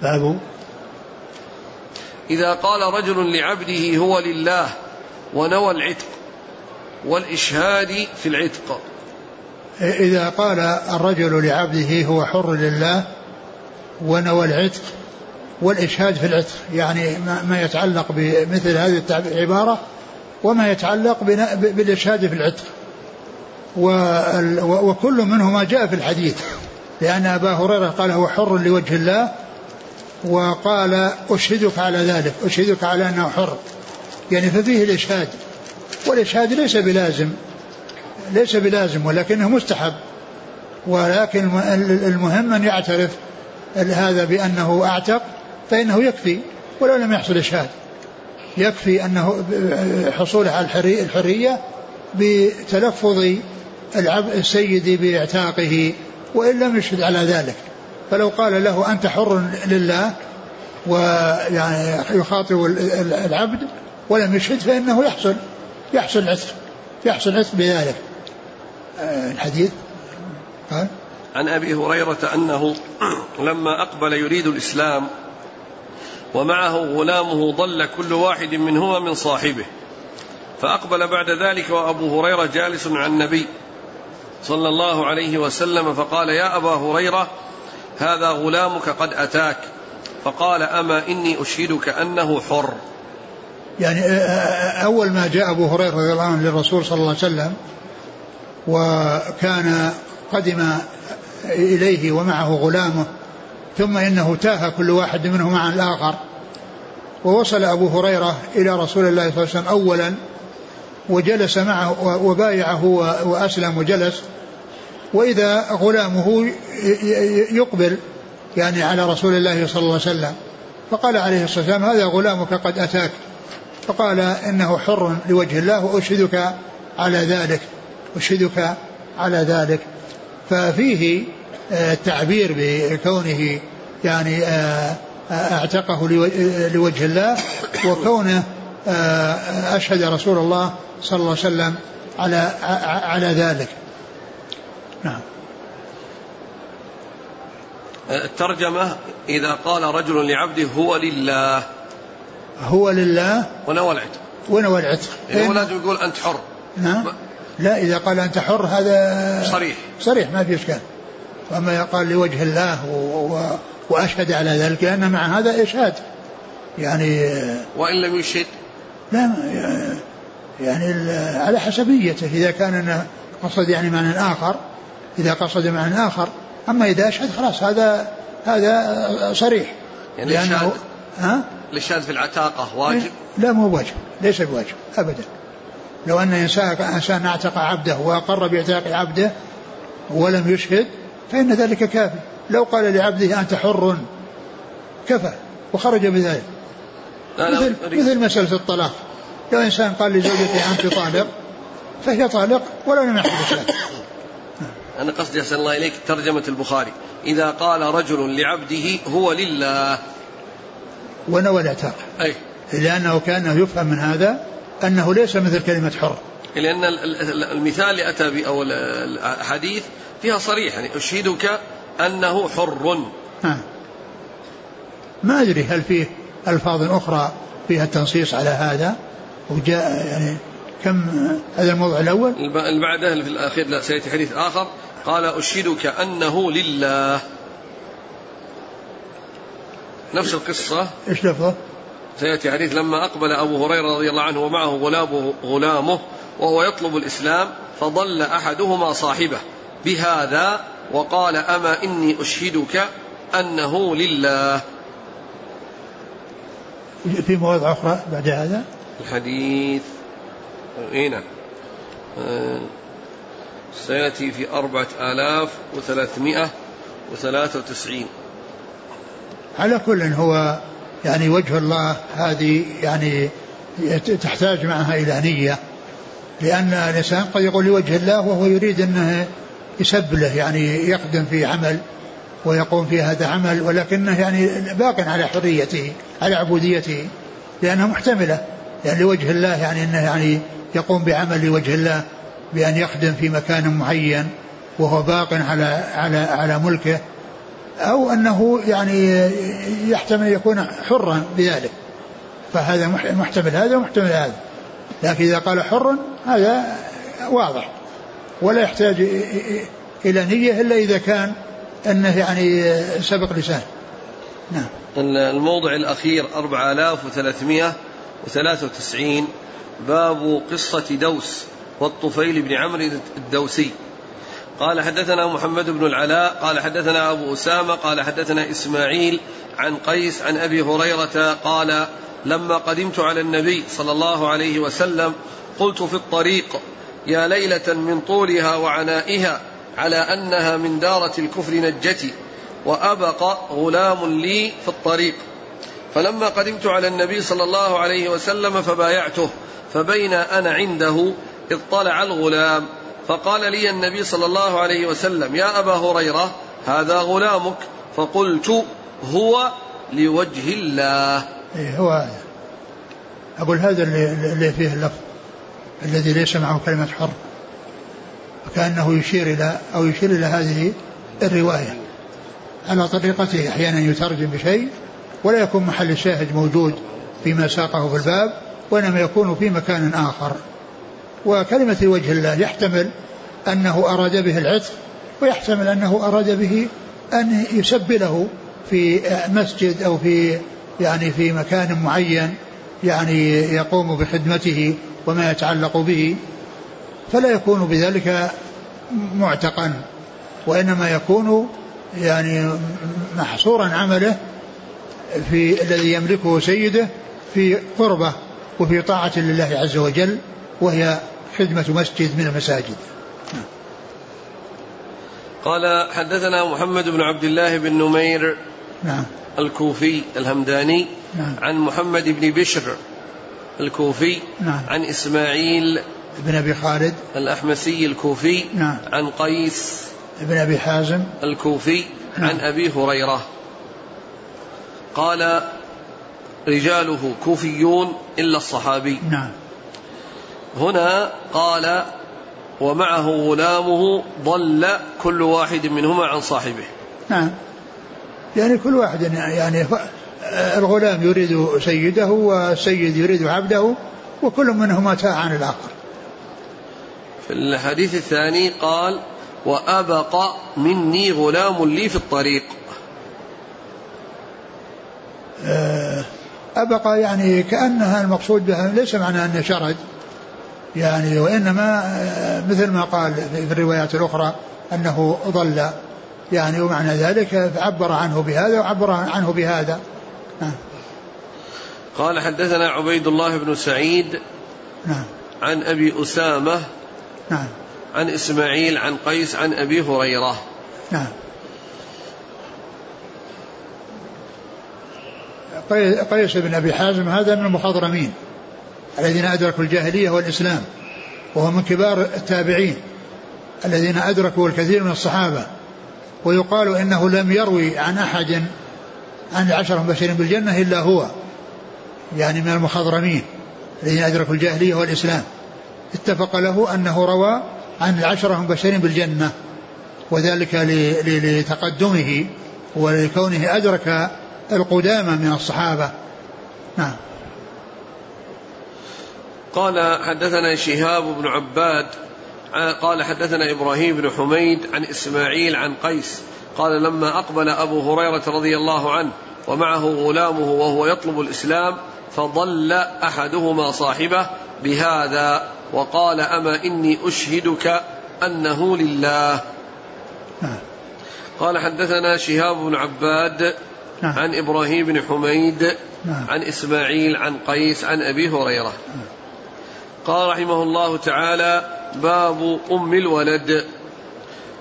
باب. إذا قال رجل لعبده هو لله ونوى العتق والإشهاد في العتق. إذا قال الرجل لعبده هو حر لله ونوى العتق والإشهاد في العتق يعني ما يتعلق بمثل هذه العبارة وما يتعلق بالإشهاد في العتق. وكل منهما جاء في الحديث. لأن أبا هريرة قال هو حر لوجه الله وقال أشهدك على ذلك أشهدك على أنه حر. يعني ففيه الإشهاد والإشهاد ليس بلازم ليس بلازم ولكنه مستحب. ولكن المهم أن يعترف هذا بأنه أعتق فإنه يكفي ولو لم يحصل إشهاد. يكفي أنه حصوله على الحرية بتلفظ السيد بإعتاقه وإن لم يشهد على ذلك. فلو قال له أنت حر لله ويعني يخاطب العبد ولم يشهد فإنه يحصل يحصل عتق يحصل عتق بذلك. آه، الحديث. قال عن أبي هريرة أنه لما أقبل يريد الإسلام ومعه غلامه ضل كل واحد منهما من صاحبه فأقبل بعد ذلك وأبو هريرة جالس مع النبي. صلى الله عليه وسلم فقال يا أبا هريرة هذا غلامك قد أتاك. فقال أما إني أشهدك أنه حر. يعني أول ما جاء أبو هريرة رضي الله عنه للرسول صلى الله عليه وسلم وكان قدم إليه ومعه غلامه ثم إنه تاه كل واحد منهم عن الآخر ووصل أبو هريرة إلى رسول الله صلى الله عليه وسلم أولا وجلس معه وبايعه وأسلم وجلس. وإذا غلامه يقبل يعني على رسول الله صلى الله عليه وسلم. فقال عليه الصلاة والسلام هذا غلامك قد أتاك. فقال إنه حر لوجه الله وأشهدك على ذلك أشهدك على ذلك. ففيه آه، التعبير بكونه يعني آه، آه، أعتقه لوجه الله وكونه أشهد رسول الله صلى الله عليه وسلم على على ذلك. نعم. الترجمة إذا قال رجل لعبده هو لله. هو لله. ونوى العتق ونوى العتق يعني هو لازم يقول أنت حر. نعم. لا إذا قال أنت حر هذا صريح. صريح ما في إشكال. وأما قال لوجه الله و... و... وأشهد على ذلك لأن مع هذا إشهاد يعني وإن لم يشهد؟ لا يعني على حسبيته إذا كان قصد يعني معنى آخر إذا قصد معنى آخر أما إذا أشهد خلاص هذا هذا صريح. يعني لأنه ها؟ الإشهاد في العتاقة؟ واجب؟ لا مو واجب ليس بواجب أبدا. لو أن إنسان إنسان اعتق عبده وأقر باعتاق عبده ولم يشهد فإن ذلك كافي. لو قال لعبده أنت حر. كفى وخرج بذلك. لا لا مثل, مثل مسألة الطلاق. لو إنسان قال لزوجته أنت طالق فهي طالق ولو لم يحدث له أنا قصدي أحسن الله إليك ترجمة البخاري. إذا قال رجل لعبده هو لله. ونوى الاعتاق أي. لأنه كان يفهم من هذا أنه ليس مثل كلمة حر. لأن المثال اللي أتى به أو الحديث فيها صريح يعني أشهدك أنه حر. نعم ما أدري هل فيه ألفاظ أخرى فيها التنصيص على هذا. وجاء يعني كم هذا الموضوع الأول؟ اللي بعده في الأخير؟ لا سيأتي حديث آخر. قال أشهدك أنه لله. نفس القصة. إيش لفظه؟ سيأتي حديث لما أقبل أبو هريرة رضي الله عنه ومعه غلامه, غلامه وهو يطلب الإسلام فضل أحدهما صاحبه بهذا وقال أما إني أشهدك أنه لله. في مواضع أخرى بعد هذا؟ الحديث. هنا. آه، سيأتي في أربعة آلاف وثلاثمائة وثلاثة وتسعين. على كل هو يعني وجه الله هذه يعني تحتاج معها إلى نية. لأن الإنسان قد يقول لوجه الله وهو يريد أنه يسبله يعني يقدم في عمل ويقوم في هذا عمل ولكنه يعني باق على حريته على عبوديته لأنها محتملة. يعني لوجه الله يعني إنه يعني يقوم بعمل لوجه الله بأن يخدم في مكان معين وهو باق على على على ملكه أو أنه يعني يحتمل يكون حرا بذلك. فهذا محتمل هذا ومحتمل هذا. لكن إذا قال حر هذا واضح. ولا يحتاج إلى نية إلا إذا كان أنه يعني سبق لسان نعم. الموضع الأخير 4300 وتسعين باب قصة دوس والطفيل بن عمرو الدوسي. قال حدثنا محمد بن العلاء قال حدثنا أبو أسامة قال حدثنا إسماعيل عن قيس عن أبي هريرة قال لما قدمت على النبي صلى الله عليه وسلم قلت في الطريق يا ليلة من طولها وعنائها على أنها من دارة الكفر نجتي وأبق غلام لي في الطريق. فلما قدمت على النبي صلى الله عليه وسلم فبايعته فبين أنا عنده اطلع الغلام فقال لي النبي صلى الله عليه وسلم يا أبا هريرة هذا غلامك. فقلت هو لوجه الله. إيه هو هذا أقول هذا اللي, اللي فيه اللفظ الذي ليس معه كلمة حر وكأنه يشير إلى أو يشير إلى هذه الرواية. على طريقته أحيانا يترجم بشيء ولا يكون محل الشاهد موجود فيما ساقه في الباب وإنما يكون في مكان آخر. وكلمة وجه الله يحتمل أنه أراد به العتق ويحتمل أنه أراد به أن يسبله في مسجد أو في يعني في مكان معين يعني يقوم بخدمته وما يتعلق به. فلا يكون بذلك معتقا وإنما يكون يعني محصورا عمله في الذي يملكه سيده في قربة وفي طاعة لله عز وجل وهي خدمة مسجد من المساجد. قال حدثنا محمد بن عبد الله بن نمير نعم. الكوفي الهمداني نعم. عن محمد بن بشر الكوفي نعم. عن إسماعيل بن أبي خالد. الأحمسي الكوفي نعم. عن قيس بن أبي حازم. الكوفي نعم. عن أبي هريرة. قال رجاله كوفيون إلا الصحابي. نعم. هنا قال ومعه غلامه ضل كل واحد منهما عن صاحبه. نعم. يعني كل واحد يعني الغلام يريد سيده والسيد يريد عبده وكل منهما تاع عن الآخر. في الحديث الثاني قال وأبق مني غلام لي في الطريق. آه، أبق يعني كأنها المقصود بها ليس معنى أنه شرد يعني وإنما آه، مثل ما قال في الروايات الأخرى أنه ضل. يعني ومعنى ذلك عبر عنه بهذا وعبر عنه بهذا. نعم. قال حدثنا عبيد الله بن سعيد نعم. عن أبي أسامة نعم. عن إسماعيل عن قيس عن أبي هريرة. نعم. قيس بن أبي حازم هذا من المخضرمين الذين أدركوا الجاهلية والإسلام وهو من كبار التابعين الذين أدركوا الكثير من الصحابة ويقال إنه لم يروي عن أحد عن العشرة المبشرين بالجنة إلا هو يعني من المخضرمين الذين أدركوا الجاهلية والإسلام. اتفق له أنه روى عن العشرة المبشرين بالجنة وذلك لتقدمه ولكونه أدرك القدامى من الصحابة. نعم. قال حدثنا شهاب بن عباد قال حدثنا إبراهيم بن حميد عن إسماعيل عن قيس قال لما أقبل أبو هريرة رضي الله عنه ومعه غلامه وهو يطلب الإسلام فضل أحدهما صاحبه بهذا وقال أما إني أشهدك أنه لله. نعم. قال حدثنا شهاب بن عباد نعم. عن إبراهيم بن حميد نعم. عن إسماعيل عن قيس عن أبي هريرة نعم. قال رحمه الله تعالى باب أم الولد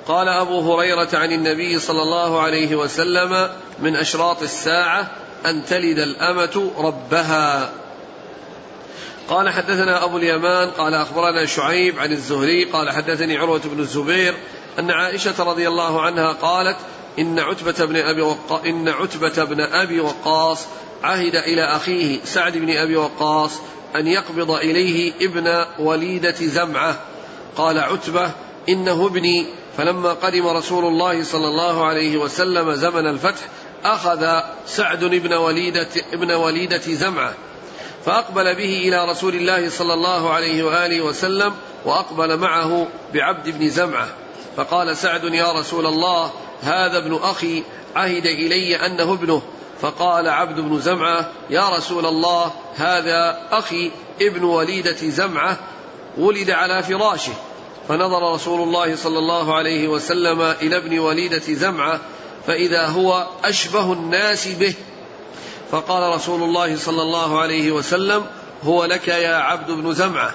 قال أبو هريرة عن النبي صلى الله عليه وسلم من أشراط الساعة أن تلد الأمة ربها قال حدثنا أبو اليمان قال أخبرنا شعيب عن الزهري قال حدثني عروة بن الزبير أن عائشة رضي الله عنها قالت إن عتبة بن أبي وق... إن عتبة بن أبي وقاص عهد إلى أخيه سعد بن أبي وقاص أن يقبض إليه ابن وليدة زمعة. قال عتبة إنه ابني. فلما قدم رسول الله صلى الله عليه وسلم زمن الفتح أخذ سعد ابن وليدة, ابن وليدة زمعة. فأقبل به إلى رسول الله صلى الله عليه وآله وسلم وأقبل معه بعبد بن زمعة. فقال سعد يا رسول الله هذا ابن أخي عهد إلي أنه ابنه. فقال عبد بن زمعة يا رسول الله هذا أخي ابن وليدة زمعة ولد على فراشه. فنظر رسول الله صلى الله عليه وسلم إلى ابن وليدة زمعة فإذا هو أشبه الناس به. فقال رسول الله صلى الله عليه وسلم هو لك يا عبد بن زمعة.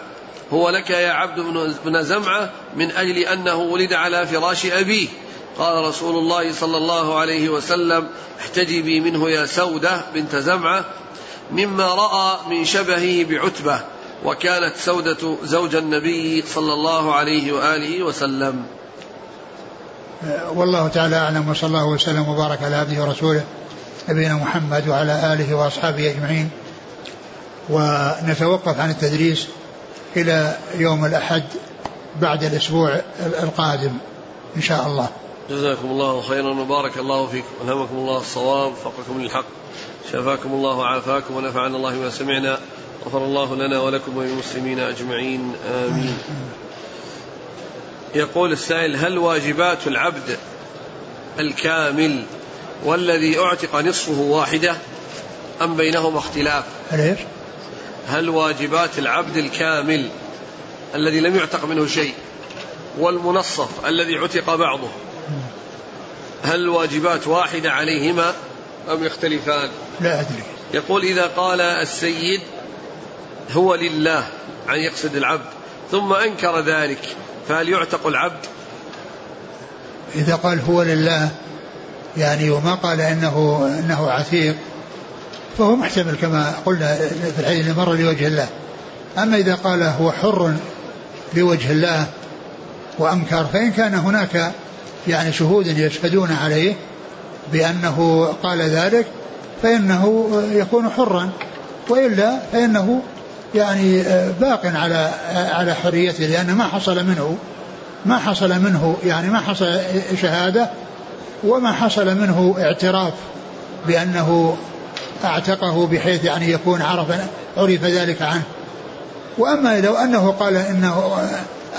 هو لك يا عبد بن زمعة من أجل أنه ولد على فراش أبيه. قال رسول الله صلى الله عليه وسلم احتجبي منه يا سودة بنت زمعة مما رأى من شبهه بعتبة وكانت سودة زوج النبي صلى الله عليه وآله وسلم. والله تعالى أعلم وصلى الله وسلم وبارك على عبده ورسوله نبينا محمد وعلى آله وأصحابه أجمعين. ونتوقف عن التدريس إلى يوم الأحد بعد الأسبوع القادم إن شاء الله. جزاكم الله خيرا وبارك الله فيكم. ألهمكم الله الصواب وفقكم للحق شفاكم الله وعافاكم ونفعنا الله بما سمعنا غفر الله لنا ولكم وللمسلمين أجمعين آمين. يقول السائل هل واجبات العبد الكامل والذي أعتق نصفه واحدة أم بينهما اختلاف؟ هل هل واجبات العبد الكامل الذي لم يعتق منه شيء والمنصف الذي عتق بعضه؟ هل الواجبات واحدة عليهما أم يختلفان؟ لا أدري. يقول إذا قال السيد هو لله عن يقصد العبد ثم أنكر ذلك فهل يعتق العبد؟ إذا قال هو لله يعني وما قال إنه إنه عتيق فهو محتمل كما قلنا في الحديث اللي مر لوجه الله. أما إذا قال هو حر لوجه الله وأنكر فإن كان هناك يعني شهود يشهدون عليه بأنه قال ذلك فإنه يكون حرا وإلا فإنه يعني باق على على حريته لأن ما حصل منه ما حصل منه يعني ما حصل شهادة وما حصل منه اعتراف بأنه اعتقه بحيث يعني يكون عرف عرف ذلك عنه. وأما لو أنه قال إنه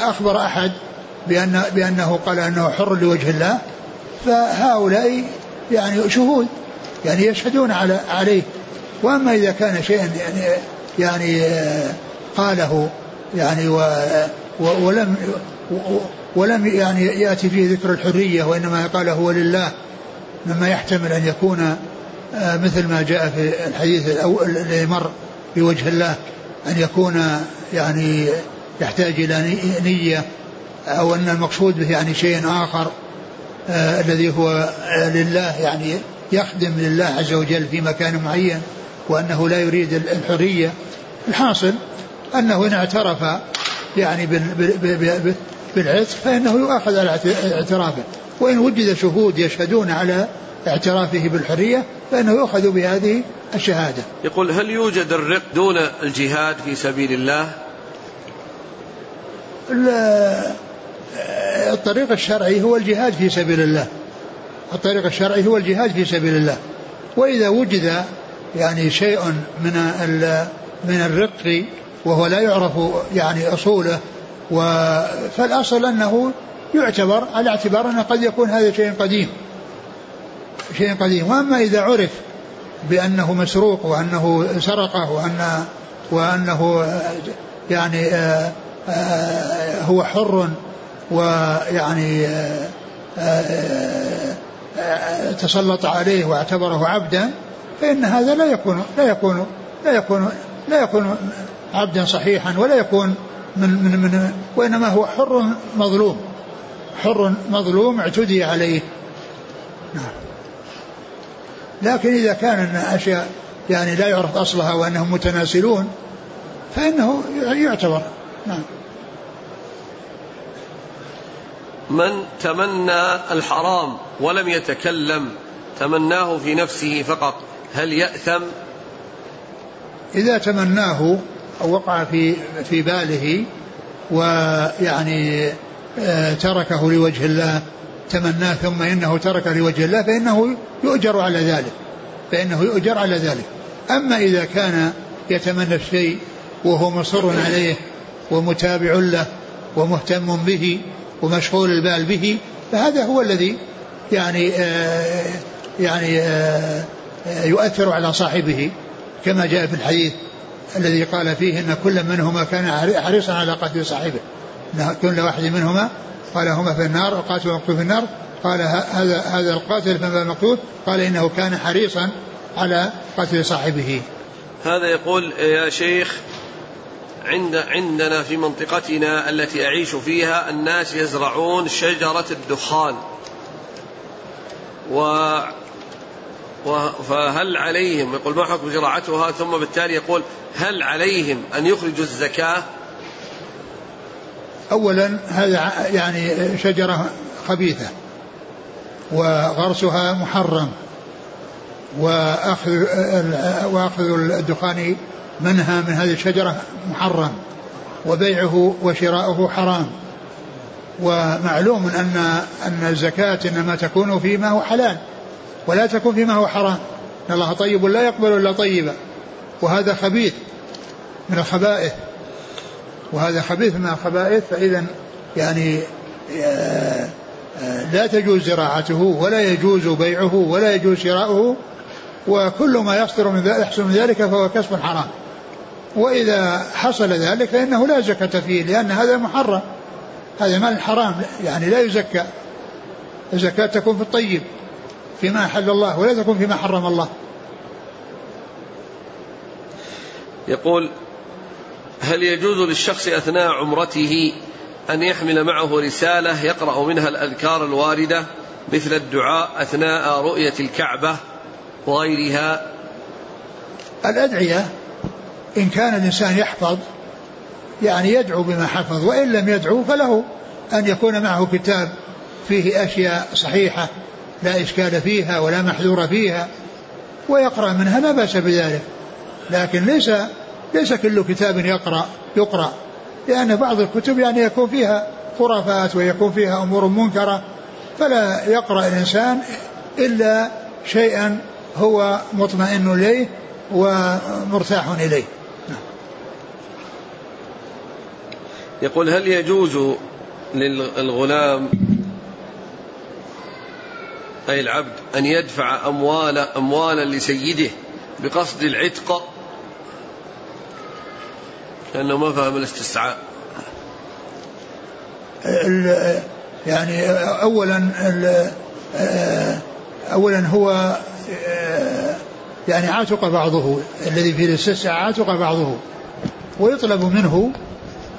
أخبر أحد بأن بأنه قال أنه حر لوجه الله فهؤلاء يعني شهود يعني يشهدون على عليه. وأما إذا كان شيئا يعني يعني قاله يعني و ولم ولم يعني يأتي فيه ذكر الحرية وإنما قال هو لله مما يحتمل أن يكون مثل ما جاء في الحديث الذي مر بوجه الله أن يكون يعني يحتاج إلى نية أو أن المقصود به يعني شيء آخر آه الذي هو آه لله يعني يخدم لله عز وجل في مكان معين وأنه لا يريد الحرية. الحاصل أنه إن اعترف يعني بالعتق فإنه يؤاخذ على اعترافه. وإن وجد شهود يشهدون على اعترافه بالحرية فإنه يؤخذ بهذه الشهادة. يقول هل يوجد الرق دون الجهاد في سبيل الله؟ الطريق الشرعي هو الجهاد في سبيل الله. الطريق الشرعي هو الجهاد في سبيل الله. وإذا وجد يعني شيء من من الرق وهو لا يعرف يعني أصوله فالأصل أنه يعتبر على اعتبار أنه قد يكون هذا شيء قديم. شيء قديم. وأما إذا عرف بأنه مسروق وأنه سرقه وأن وأنه يعني آه، آه، هو حر ويعني آه، تسلط عليه واعتبره عبدا فإن هذا لا يكون لا يكون لا يكون لا يكون عبدا صحيحا ولا يكون من من من وإنما هو حر مظلوم حر مظلوم اعتدي عليه. نعم. لكن إذا كان أشياء يعني لا يعرف أصلها وأنهم متناسلون فإنه يعتبر. نعم. من تمنى الحرام ولم يتكلم تمناه في نفسه فقط هل يأثم؟ إذا تمناه أو وقع في في باله ويعني آه، تركه لوجه الله تمناه ثم إنه ترك لوجه الله فإنه يؤجر على ذلك فإنه يؤجر على ذلك. أما إذا كان يتمنى الشيء وهو مصر عليه ومتابع له ومهتم به ومشغول البال به فهذا هو الذي يعني آه يعني آه يؤثر على صاحبه كما جاء في الحديث الذي قال فيه إن كل منهما كان حريصا على قتل صاحبه. ان كل واحد منهما قال هما في النار القاتل والمقتول في النار قال هذا هذا القاتل فما المقتول قال إنه كان حريصا على قتل صاحبه. هذا يقول يا شيخ عند عندنا في منطقتنا التي أعيش فيها الناس يزرعون شجرة الدخان. و فهل عليهم؟ يقول ما حكم زراعتها؟ ثم بالتالي يقول هل عليهم أن يخرجوا الزكاة؟ أولا هذا يعني شجرة خبيثة وغرسها محرم وأخذ وأخذ الدخان منها من هذه الشجرة محرم وبيعه وشراؤه حرام. ومعلوم أن أن الزكاة إنما تكون فيما هو حلال ولا تكون فيما هو حرام. إن الله طيب لا يقبل إلا طيبا. وهذا خبيث من الخبائث. وهذا خبيث من الخبائث فإذا يعني آه، آه، لا تجوز زراعته ولا يجوز بيعه ولا يجوز شراؤه وكل ما يصدر من يحصل من ذلك فهو كسب حرام. وإذا حصل ذلك فإنه لا زكاة فيه لأن هذا محرم. هذا مال حرام يعني لا يزكى. الزكاة تكون في الطيب فيما أحل الله ولا تكون فيما حرم الله. يقول هل يجوز للشخص أثناء عمرته أن يحمل معه رسالة يقرأ منها الأذكار الواردة مثل الدعاء أثناء رؤية الكعبة وغيرها؟ الأدعية إن كان الإنسان يحفظ يعني يدعو بما حفظ وإن لم يدعو فله أن يكون معه كتاب فيه أشياء صحيحة لا إشكال فيها ولا محذور فيها ويقرأ منها لا بأس بذلك. لكن ليس ليس كل كتاب يقرأ يقرأ لأن بعض الكتب يعني يكون فيها خرافات ويكون فيها أمور منكرة فلا يقرأ الإنسان إلا شيئا هو مطمئن إليه ومرتاح إليه. يقول هل يجوز للغلام أي العبد أن يدفع أموال أموالا لسيده بقصد العتق؟ كأنه ما فهم الاستسعاء. يعني أولا أولا هو يعني عاتق بعضه الذي في الاستسعاء عاتق بعضه ويطلب منه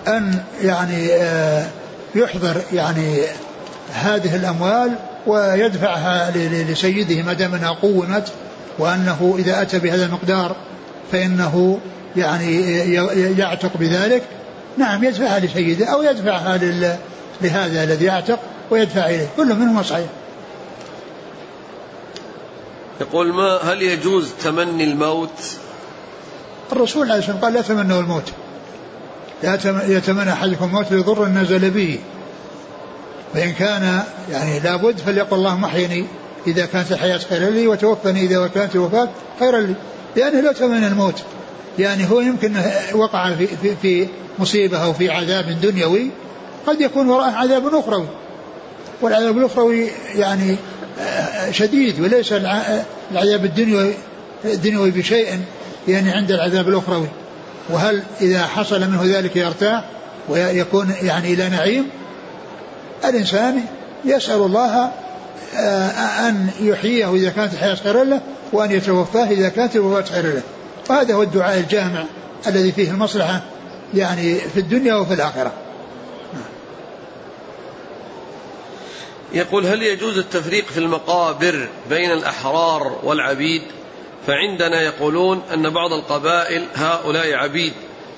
أن يعني يحضر يعني هذه الأموال ويدفعها لسيده ما دام أنها قومت وأنه إذا أتى بهذا المقدار فإنه يعني يعتق بذلك. نعم يدفعها لسيده أو يدفعها لهذا الذي يعتق ويدفع إليه. كل منهما صحيح. يقول ما هل يجوز تمني الموت؟ الرسول عليه الصلاة والسلام قال لا تمنوا الموت. يتمنى أحدكم الموت لضر نزل به. فإن كان يعني لابد فليقل اللهم احيني. إذا كانت الحياة خيرا لي وتوفني. إذا كانت الوفاة خيرا لي. لأنه لا تمنى الموت. يعني هو يمكن وقع في, في, في مصيبة أو في عذاب دنيوي. قد يكون وراءه عذاب أخروي والعذاب الأخروي يعني شديد وليس العذاب الدنيوي الدنيوي بشيء يعني عند العذاب الأخروي وهل إذا حصل منه ذلك يرتاح ويكون يعني إلى نعيم؟ الإنسان يسأل الله آه، أن يحييه إذا كانت الحياة خيرا له وأن يتوفاه إذا كانت الوفاة خيرا له. وهذا هو الدعاء الجامع الذي فيه المصلحة يعني في الدنيا وفي الآخرة. يقول هل يجوز التفريق في المقابر بين الأحرار والعبيد؟ فعندنا يقولون أن بعض القبائل هؤلاء عبيد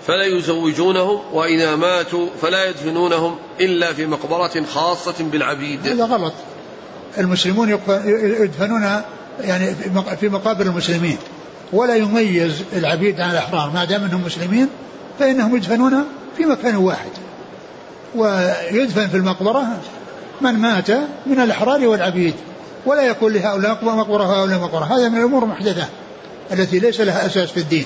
فلا يزوجونهم وإذا ماتوا فلا يدفنونهم إلا في مقبرة خاصة بالعبيد. هذا غلط. المسلمون يدفنون يعني في مقابر المسلمين. ولا يميز العبيد عن الأحرار. ما دام أنهم مسلمين فإنهم يدفنون في مكان واحد. ويدفن في المقبرة من مات من الأحرار والعبيد. ولا يكون لهؤلاء مقبرة وهؤلاء مقبرة هذا من الأمور المحدثة التي ليس لها أساس في الدين.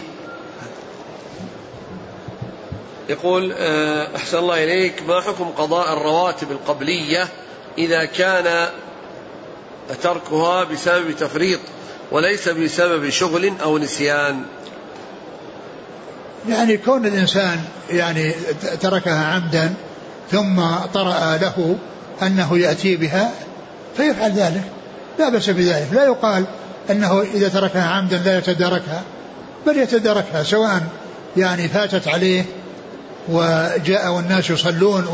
يقول آه، أحسن الله إليك. ما حكم قضاء الرواتب القبلية إذا كان تركها بسبب تفريط وليس بسبب شغل أو نسيان؟ يعني كون الإنسان يعني تركها عمدا ثم طرأ له أنه يأتي بها فيفعل ذلك. لا بأس بذلك. لا يقال أنه إذا تركها عمدا لا يتداركها بل يتداركها سواء يعني فاتت عليه وجاء والناس يصلون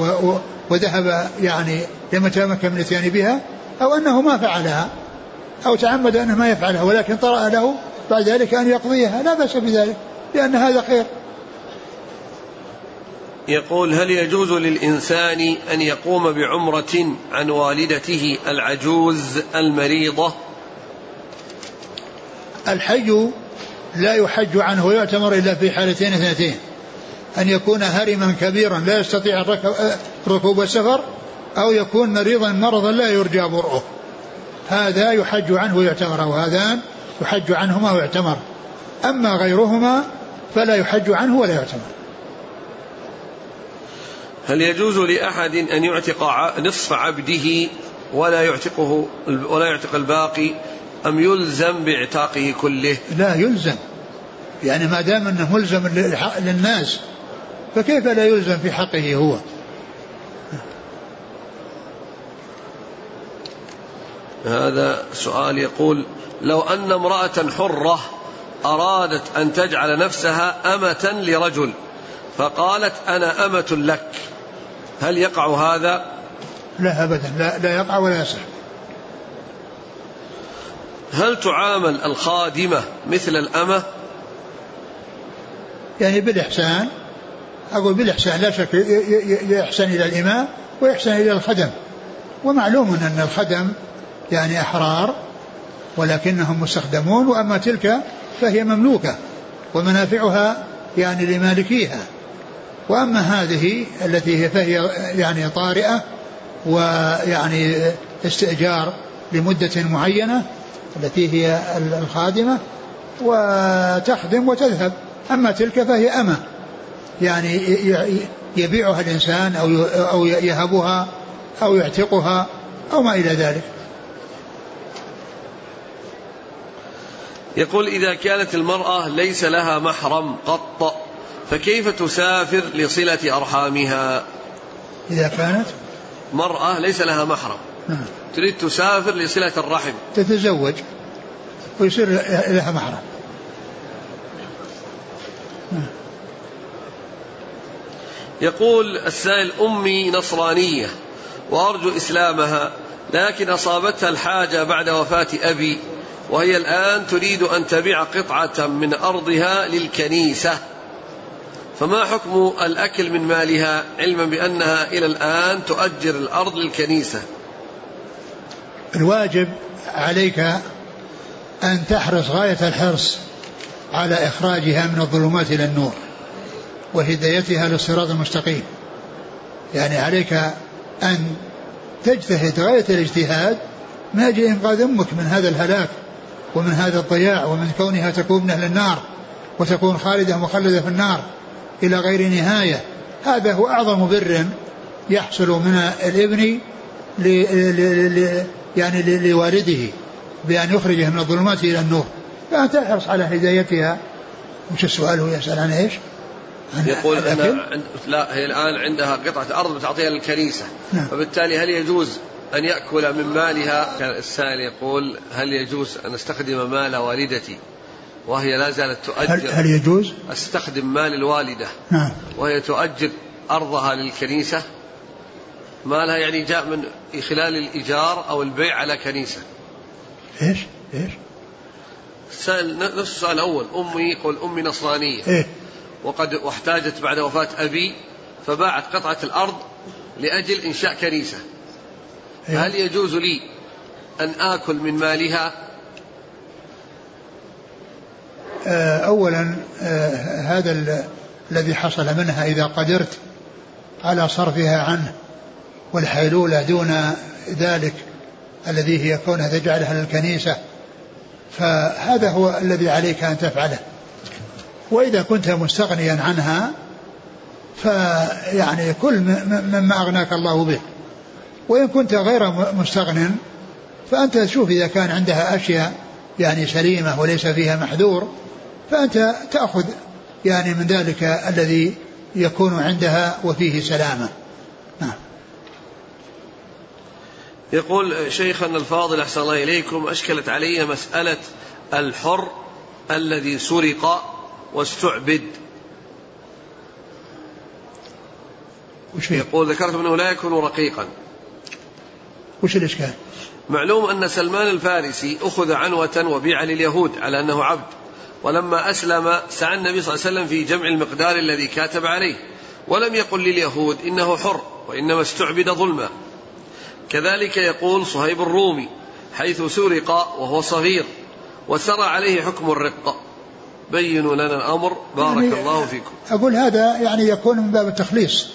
وذهب يعني لم يتمكن من الاتيان بها أو أنه ما فعلها أو تعمد أنه ما يفعلها ولكن طرأ له بعد ذلك أن يقضيها. لا بأس بذلك لأن هذا خير. يقول هل يجوز للإنسان أن يقوم بعمرة عن والدته العجوز المريضة؟ الحج لا يحج عنه ويعتمر إلا في حالتين اثنتين. أن يكون هرما كبيرا لا يستطيع ركوب السفر أو يكون مريضا مرضا لا يرجى برؤه. هذا يحج عنه ويعتمر وهذان يحج عنهما ويعتمر. أما غيرهما فلا يحج عنه ولا يعتمر. هل يجوز لأحد أن يعتق نصف عبده ولا يعتقه ولا يعتق الباقي أم يلزم بإعتاقه كله؟ لا يلزم يعني ما دام أنه ملزم للناس فكيف لا يلزم في حقه هو؟ هذا سؤال يقول لو أن امرأة حرة أرادت أن تجعل نفسها أمة لرجل فقالت أنا أمة لك هل يقع هذا؟ لا أبدا لا, لا يقع ولا يصح هل تعامل الخادمة مثل الأمة؟ يعني بالإحسان أقول بالإحسان لا شك يحسن إلى الإمام ويحسن إلى الخدم ومعلوم أن الخدم يعني أحرار ولكنهم مستخدمون وأما تلك فهي مملوكة ومنافعها يعني لمالكيها وأما هذه التي هي فهي يعني طارئة ويعني استئجار لمدة معينة التي هي الخادمة وتخدم وتذهب. أما تلك فهي أمة. يعني يبيعها الإنسان أو أو يهبها أو يعتقها أو ما إلى ذلك. يقول إذا كانت المرأة ليس لها محرم قط فكيف تسافر لصلة أرحامها؟ إذا كانت مرأة ليس لها محرم. نعم. تريد تسافر لصلة الرحم. تتزوج ويصير لها محرم. نعم. يقول السائل أمي نصرانية وأرجو إسلامها لكن أصابتها الحاجة بعد وفاة أبي وهي الآن تريد أن تبيع قطعة من أرضها للكنيسة. فما حكم الأكل من مالها علما بأنها إلى الآن تؤجر الأرض للكنيسة؟ الواجب عليك أن تحرص غاية الحرص على إخراجها من الظلمات إلى النور وهدايتها للصراط المستقيم. يعني عليك أن تجتهد غاية الاجتهاد من أجل إنقاذ أمك من هذا الهلاك ومن هذا الضياع ومن كونها تكون من أهل النار وتكون خالدة مخلدة في النار. إلى غير نهاية. هذا هو أعظم بر يحصل من الابن ل ل يعني لوالده بأن يخرجه من الظلمات إلى النور. فأنت تحرص على هدايتها. وش السؤال هو يسأل عن إيش؟ عن يقول أنا عند لا هي الآن عندها قطعة أرض بتعطيها للكنيسة. نعم. فبالتالي هل يجوز أن يأكل من مالها؟ كان السائل يقول هل يجوز أن أستخدم مال والدتي؟ وهي لا زالت تؤجر. هل, هل يجوز؟ أستخدم مال الوالدة. نعم. وهي تؤجر أرضها للكنيسة. مالها يعني جاء من خلال الإيجار أو البيع على كنيسة. إيش؟ إيش؟ سأل نفس السؤال الأول. أمي يقول أمي نصرانية. إيه؟ وقد واحتاجت بعد وفاة أبي فباعت قطعة الأرض لأجل إنشاء كنيسة. إيه؟ هل يجوز لي أن آكل من مالها آه، أولا آه، هذا الذي حصل منها إذا قدرت على صرفها عنه والحيلولة دون ذلك الذي هي كونها تجعلها للكنيسة. فهذا هو الذي عليك أن تفعله. وإذا كنت مستغنيا عنها فيعني كل مما أغناك الله به. وإن كنت غير مستغن فأنت تشوف إذا كان عندها أشياء يعني سليمة وليس فيها محذور فأنت تأخذ يعني من ذلك الذي يكون عندها وفيه سلامة. نعم. يقول شيخنا الفاضل أحسن الله إليكم أشكلت علي مسألة الحر الذي سرق واستعبد. وش يقول ذكرت أنه لا يكون رقيقا. وش الإشكال؟ معلوم أن سلمان الفارسي أخذ عنوة وبيع لليهود على أنه عبد. ولما أسلم سعى النبي صلى الله عليه وسلم في جمع المقدار الذي كاتب عليه ولم يقل لليهود إنه حر وإنما استعبد ظلما. كذلك يقول صهيب الرومي حيث سرق وهو صغير وسرى عليه حكم الرق بينوا لنا الأمر بارك يعني الله فيكم. أقول هذا يعني يكون من باب التخليص.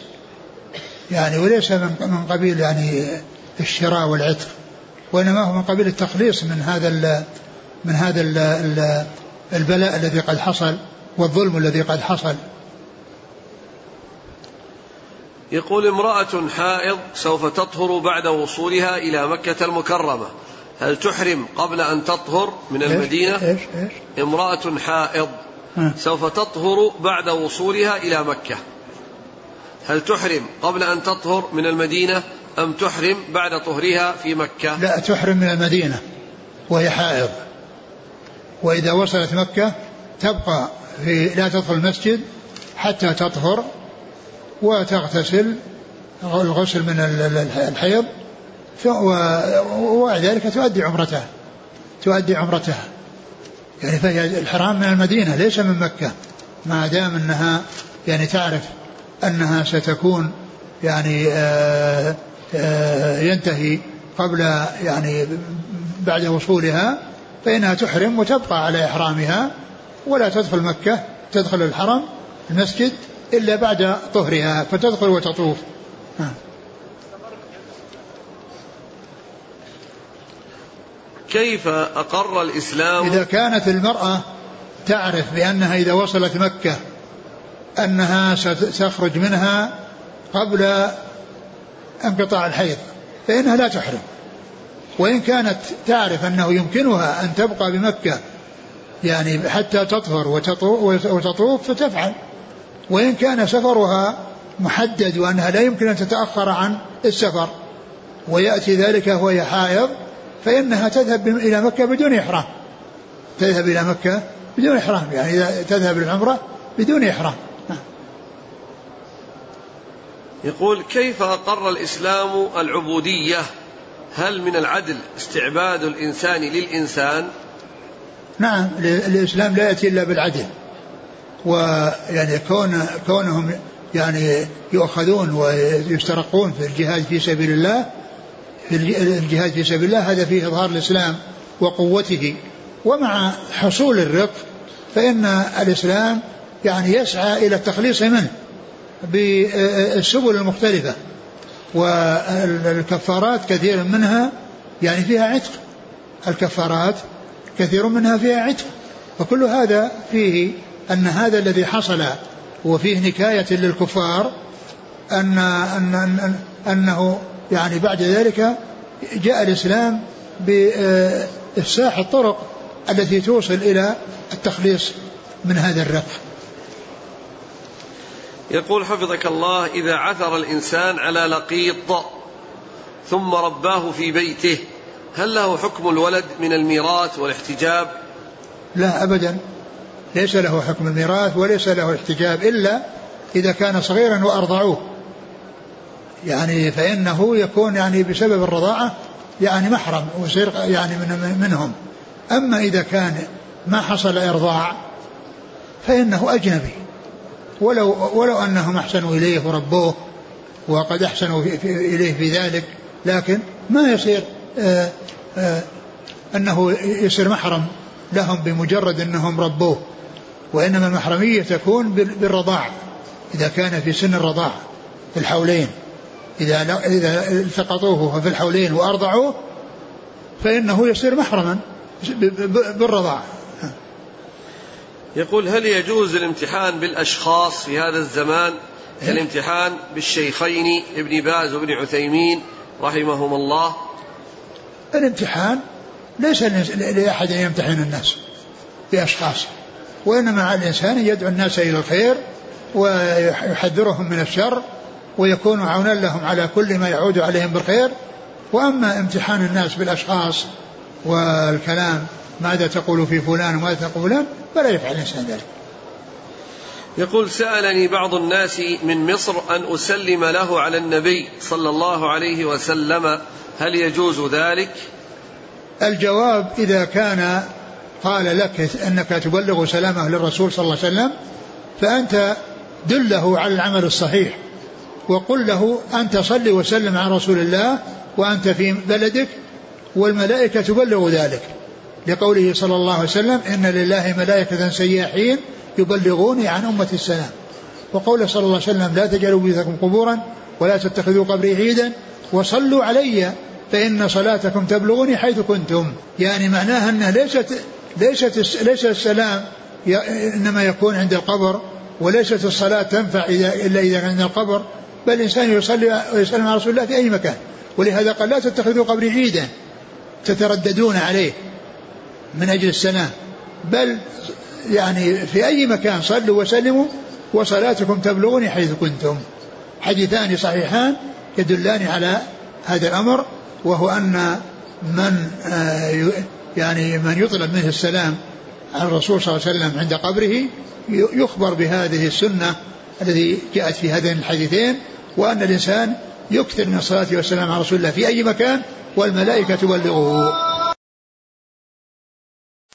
يعني وليس من قبيل يعني الشراء والعتق وإنما هو من قبيل التخليص من هذا من هذا البلاء الذي قد حصل والظلم الذي قد حصل. يقول امرأة حائض سوف تطهر بعد وصولها إلى مكة المكرمة. هل تحرم قبل أن تطهر من المدينة؟ إيش؟ إيش؟ امرأة حائض سوف تطهر بعد وصولها إلى مكة. هل تحرم قبل أن تطهر من المدينة أم تحرم بعد طهرها في مكة؟ لا تحرم من المدينة وهي حائض. وإذا وصلت مكة تبقى في لا تدخل المسجد حتى تطهر وتغتسل الغسل من الحيض وبعد ذلك تؤدي عمرتها. تؤدي عمرتها. يعني فهي الحرام من المدينة ليس من مكة. ما دام أنها يعني تعرف أنها ستكون يعني آآ آآ ينتهي قبل يعني بعد وصولها فإنها تحرم وتبقى على إحرامها ولا تدخل مكة تدخل الحرم المسجد إلا بعد طهرها فتدخل وتطوف. كيف أقر الإسلام؟ إذا كانت المرأة تعرف بأنها إذا وصلت مكة أنها ستخرج منها قبل انقطاع الحيض فإنها لا تحرم. وإن كانت تعرف أنه يمكنها أن تبقى بمكة يعني حتى تطهر وتطوف فتفعل. وإن كان سفرها محدد وأنها لا يمكن أن تتأخر عن السفر ويأتي ذلك وهي حائض فإنها تذهب إلى مكة بدون إحرام. تذهب إلى مكة بدون إحرام يعني إذا تذهب للعمرة بدون إحرام. يقول كيف أقر الإسلام العبودية؟ هل من العدل استعباد الإنسان للإنسان؟ نعم الإسلام لا يأتي إلا بالعدل. ويعني كون كونهم يعني يؤخذون ويسترقون في الجهاد في سبيل الله في الجهاد في سبيل الله هذا فيه إظهار الإسلام وقوته. ومع حصول الرق فإن الإسلام يعني يسعى إلى التخليص منه بالسبل المختلفة. والكفارات كثير منها يعني فيها عتق. الكفارات كثير منها فيها عتق. وكل هذا فيه أن هذا الذي حصل وفيه نكاية للكفار أن, أن, أن أنه يعني بعد ذلك جاء الإسلام بإفساح الطرق التي توصل إلى التخليص من هذا الرق. يقول حفظك الله إذا عثر الإنسان على لقيط ثم رباه في بيته هل له حكم الولد من الميراث والاحتجاب؟ لا أبدا. ليس له حكم الميراث وليس له احتجاب إلا إذا كان صغيرا وأرضعوه. يعني فإنه يكون يعني بسبب الرضاعة يعني محرم ويصير يعني من منهم. أما إذا كان ما حصل إرضاع فإنه أجنبي. ولو ولو أنهم أحسنوا إليه وربوه وقد أحسنوا في في إليه في ذلك لكن ما يصير آآ آه، آآ آه، أنه يصير محرم لهم بمجرد أنهم ربوه وإنما المحرمية تكون بالرضاع إذا كان في سن الرضاع في الحولين إذا إذا التقطوه في الحولين وأرضعوه فإنه يصير محرما بالرضاع. يقول هل يجوز الامتحان بالأشخاص في هذا الزمان؟ كالامتحان بالشيخين ابن باز وابن عثيمين رحمهم الله؟ الامتحان ليس لأحد أن يمتحن الناس بأشخاص وإنما على الإنسان يدعو الناس إلى الخير ويحذرهم من الشر ويكون عونا لهم على كل ما يعود عليهم بالخير. وأما امتحان الناس بالأشخاص والكلام ماذا تقول في فلان وماذا تقول فلان؟ فلا يفعل الإنسان ذلك. يقول سألني بعض الناس من مصر أن أسلم له على النبي صلى الله عليه وسلم هل يجوز ذلك؟ الجواب إذا كان قال لك أنك تبلغ سلامه للرسول صلى الله عليه وسلم فأنت دله على العمل الصحيح وقل له أنت صل وسلم على رسول الله وأنت في بلدك والملائكة تبلغ ذلك. لقوله صلى الله عليه وسلم إن لله ملائكة سياحين يبلغوني عن أمة السلام. وقوله صلى الله عليه وسلم لا تجعلوا بيوتكم قبورا ولا تتخذوا قبري عيدا وصلوا علي فإن صلاتكم تبلغني حيث كنتم. يعني معناها أنها ليست ليست ليس السلام إنما يكون عند القبر وليست الصلاة تنفع إذا إلا إذا كان عند القبر. بل الإنسان يصلي ويسلم على رسول الله في أي مكان. ولهذا قال لا تتخذوا قبري عيدا تترددون عليه. من أجل السلام بل يعني في أي مكان صلوا وسلموا وصلاتكم تبلغني حيث كنتم. حديثان صحيحان يدلان على هذا الأمر وهو أن من آه، يعني من يطلب منه السلام على الرسول صلى الله عليه وسلم عند قبره يخبر بهذه السنة التي جاءت في هذين الحديثين وأن الإنسان يكثر من الصلاة والسلام على رسول الله في أي مكان والملائكة تبلغه.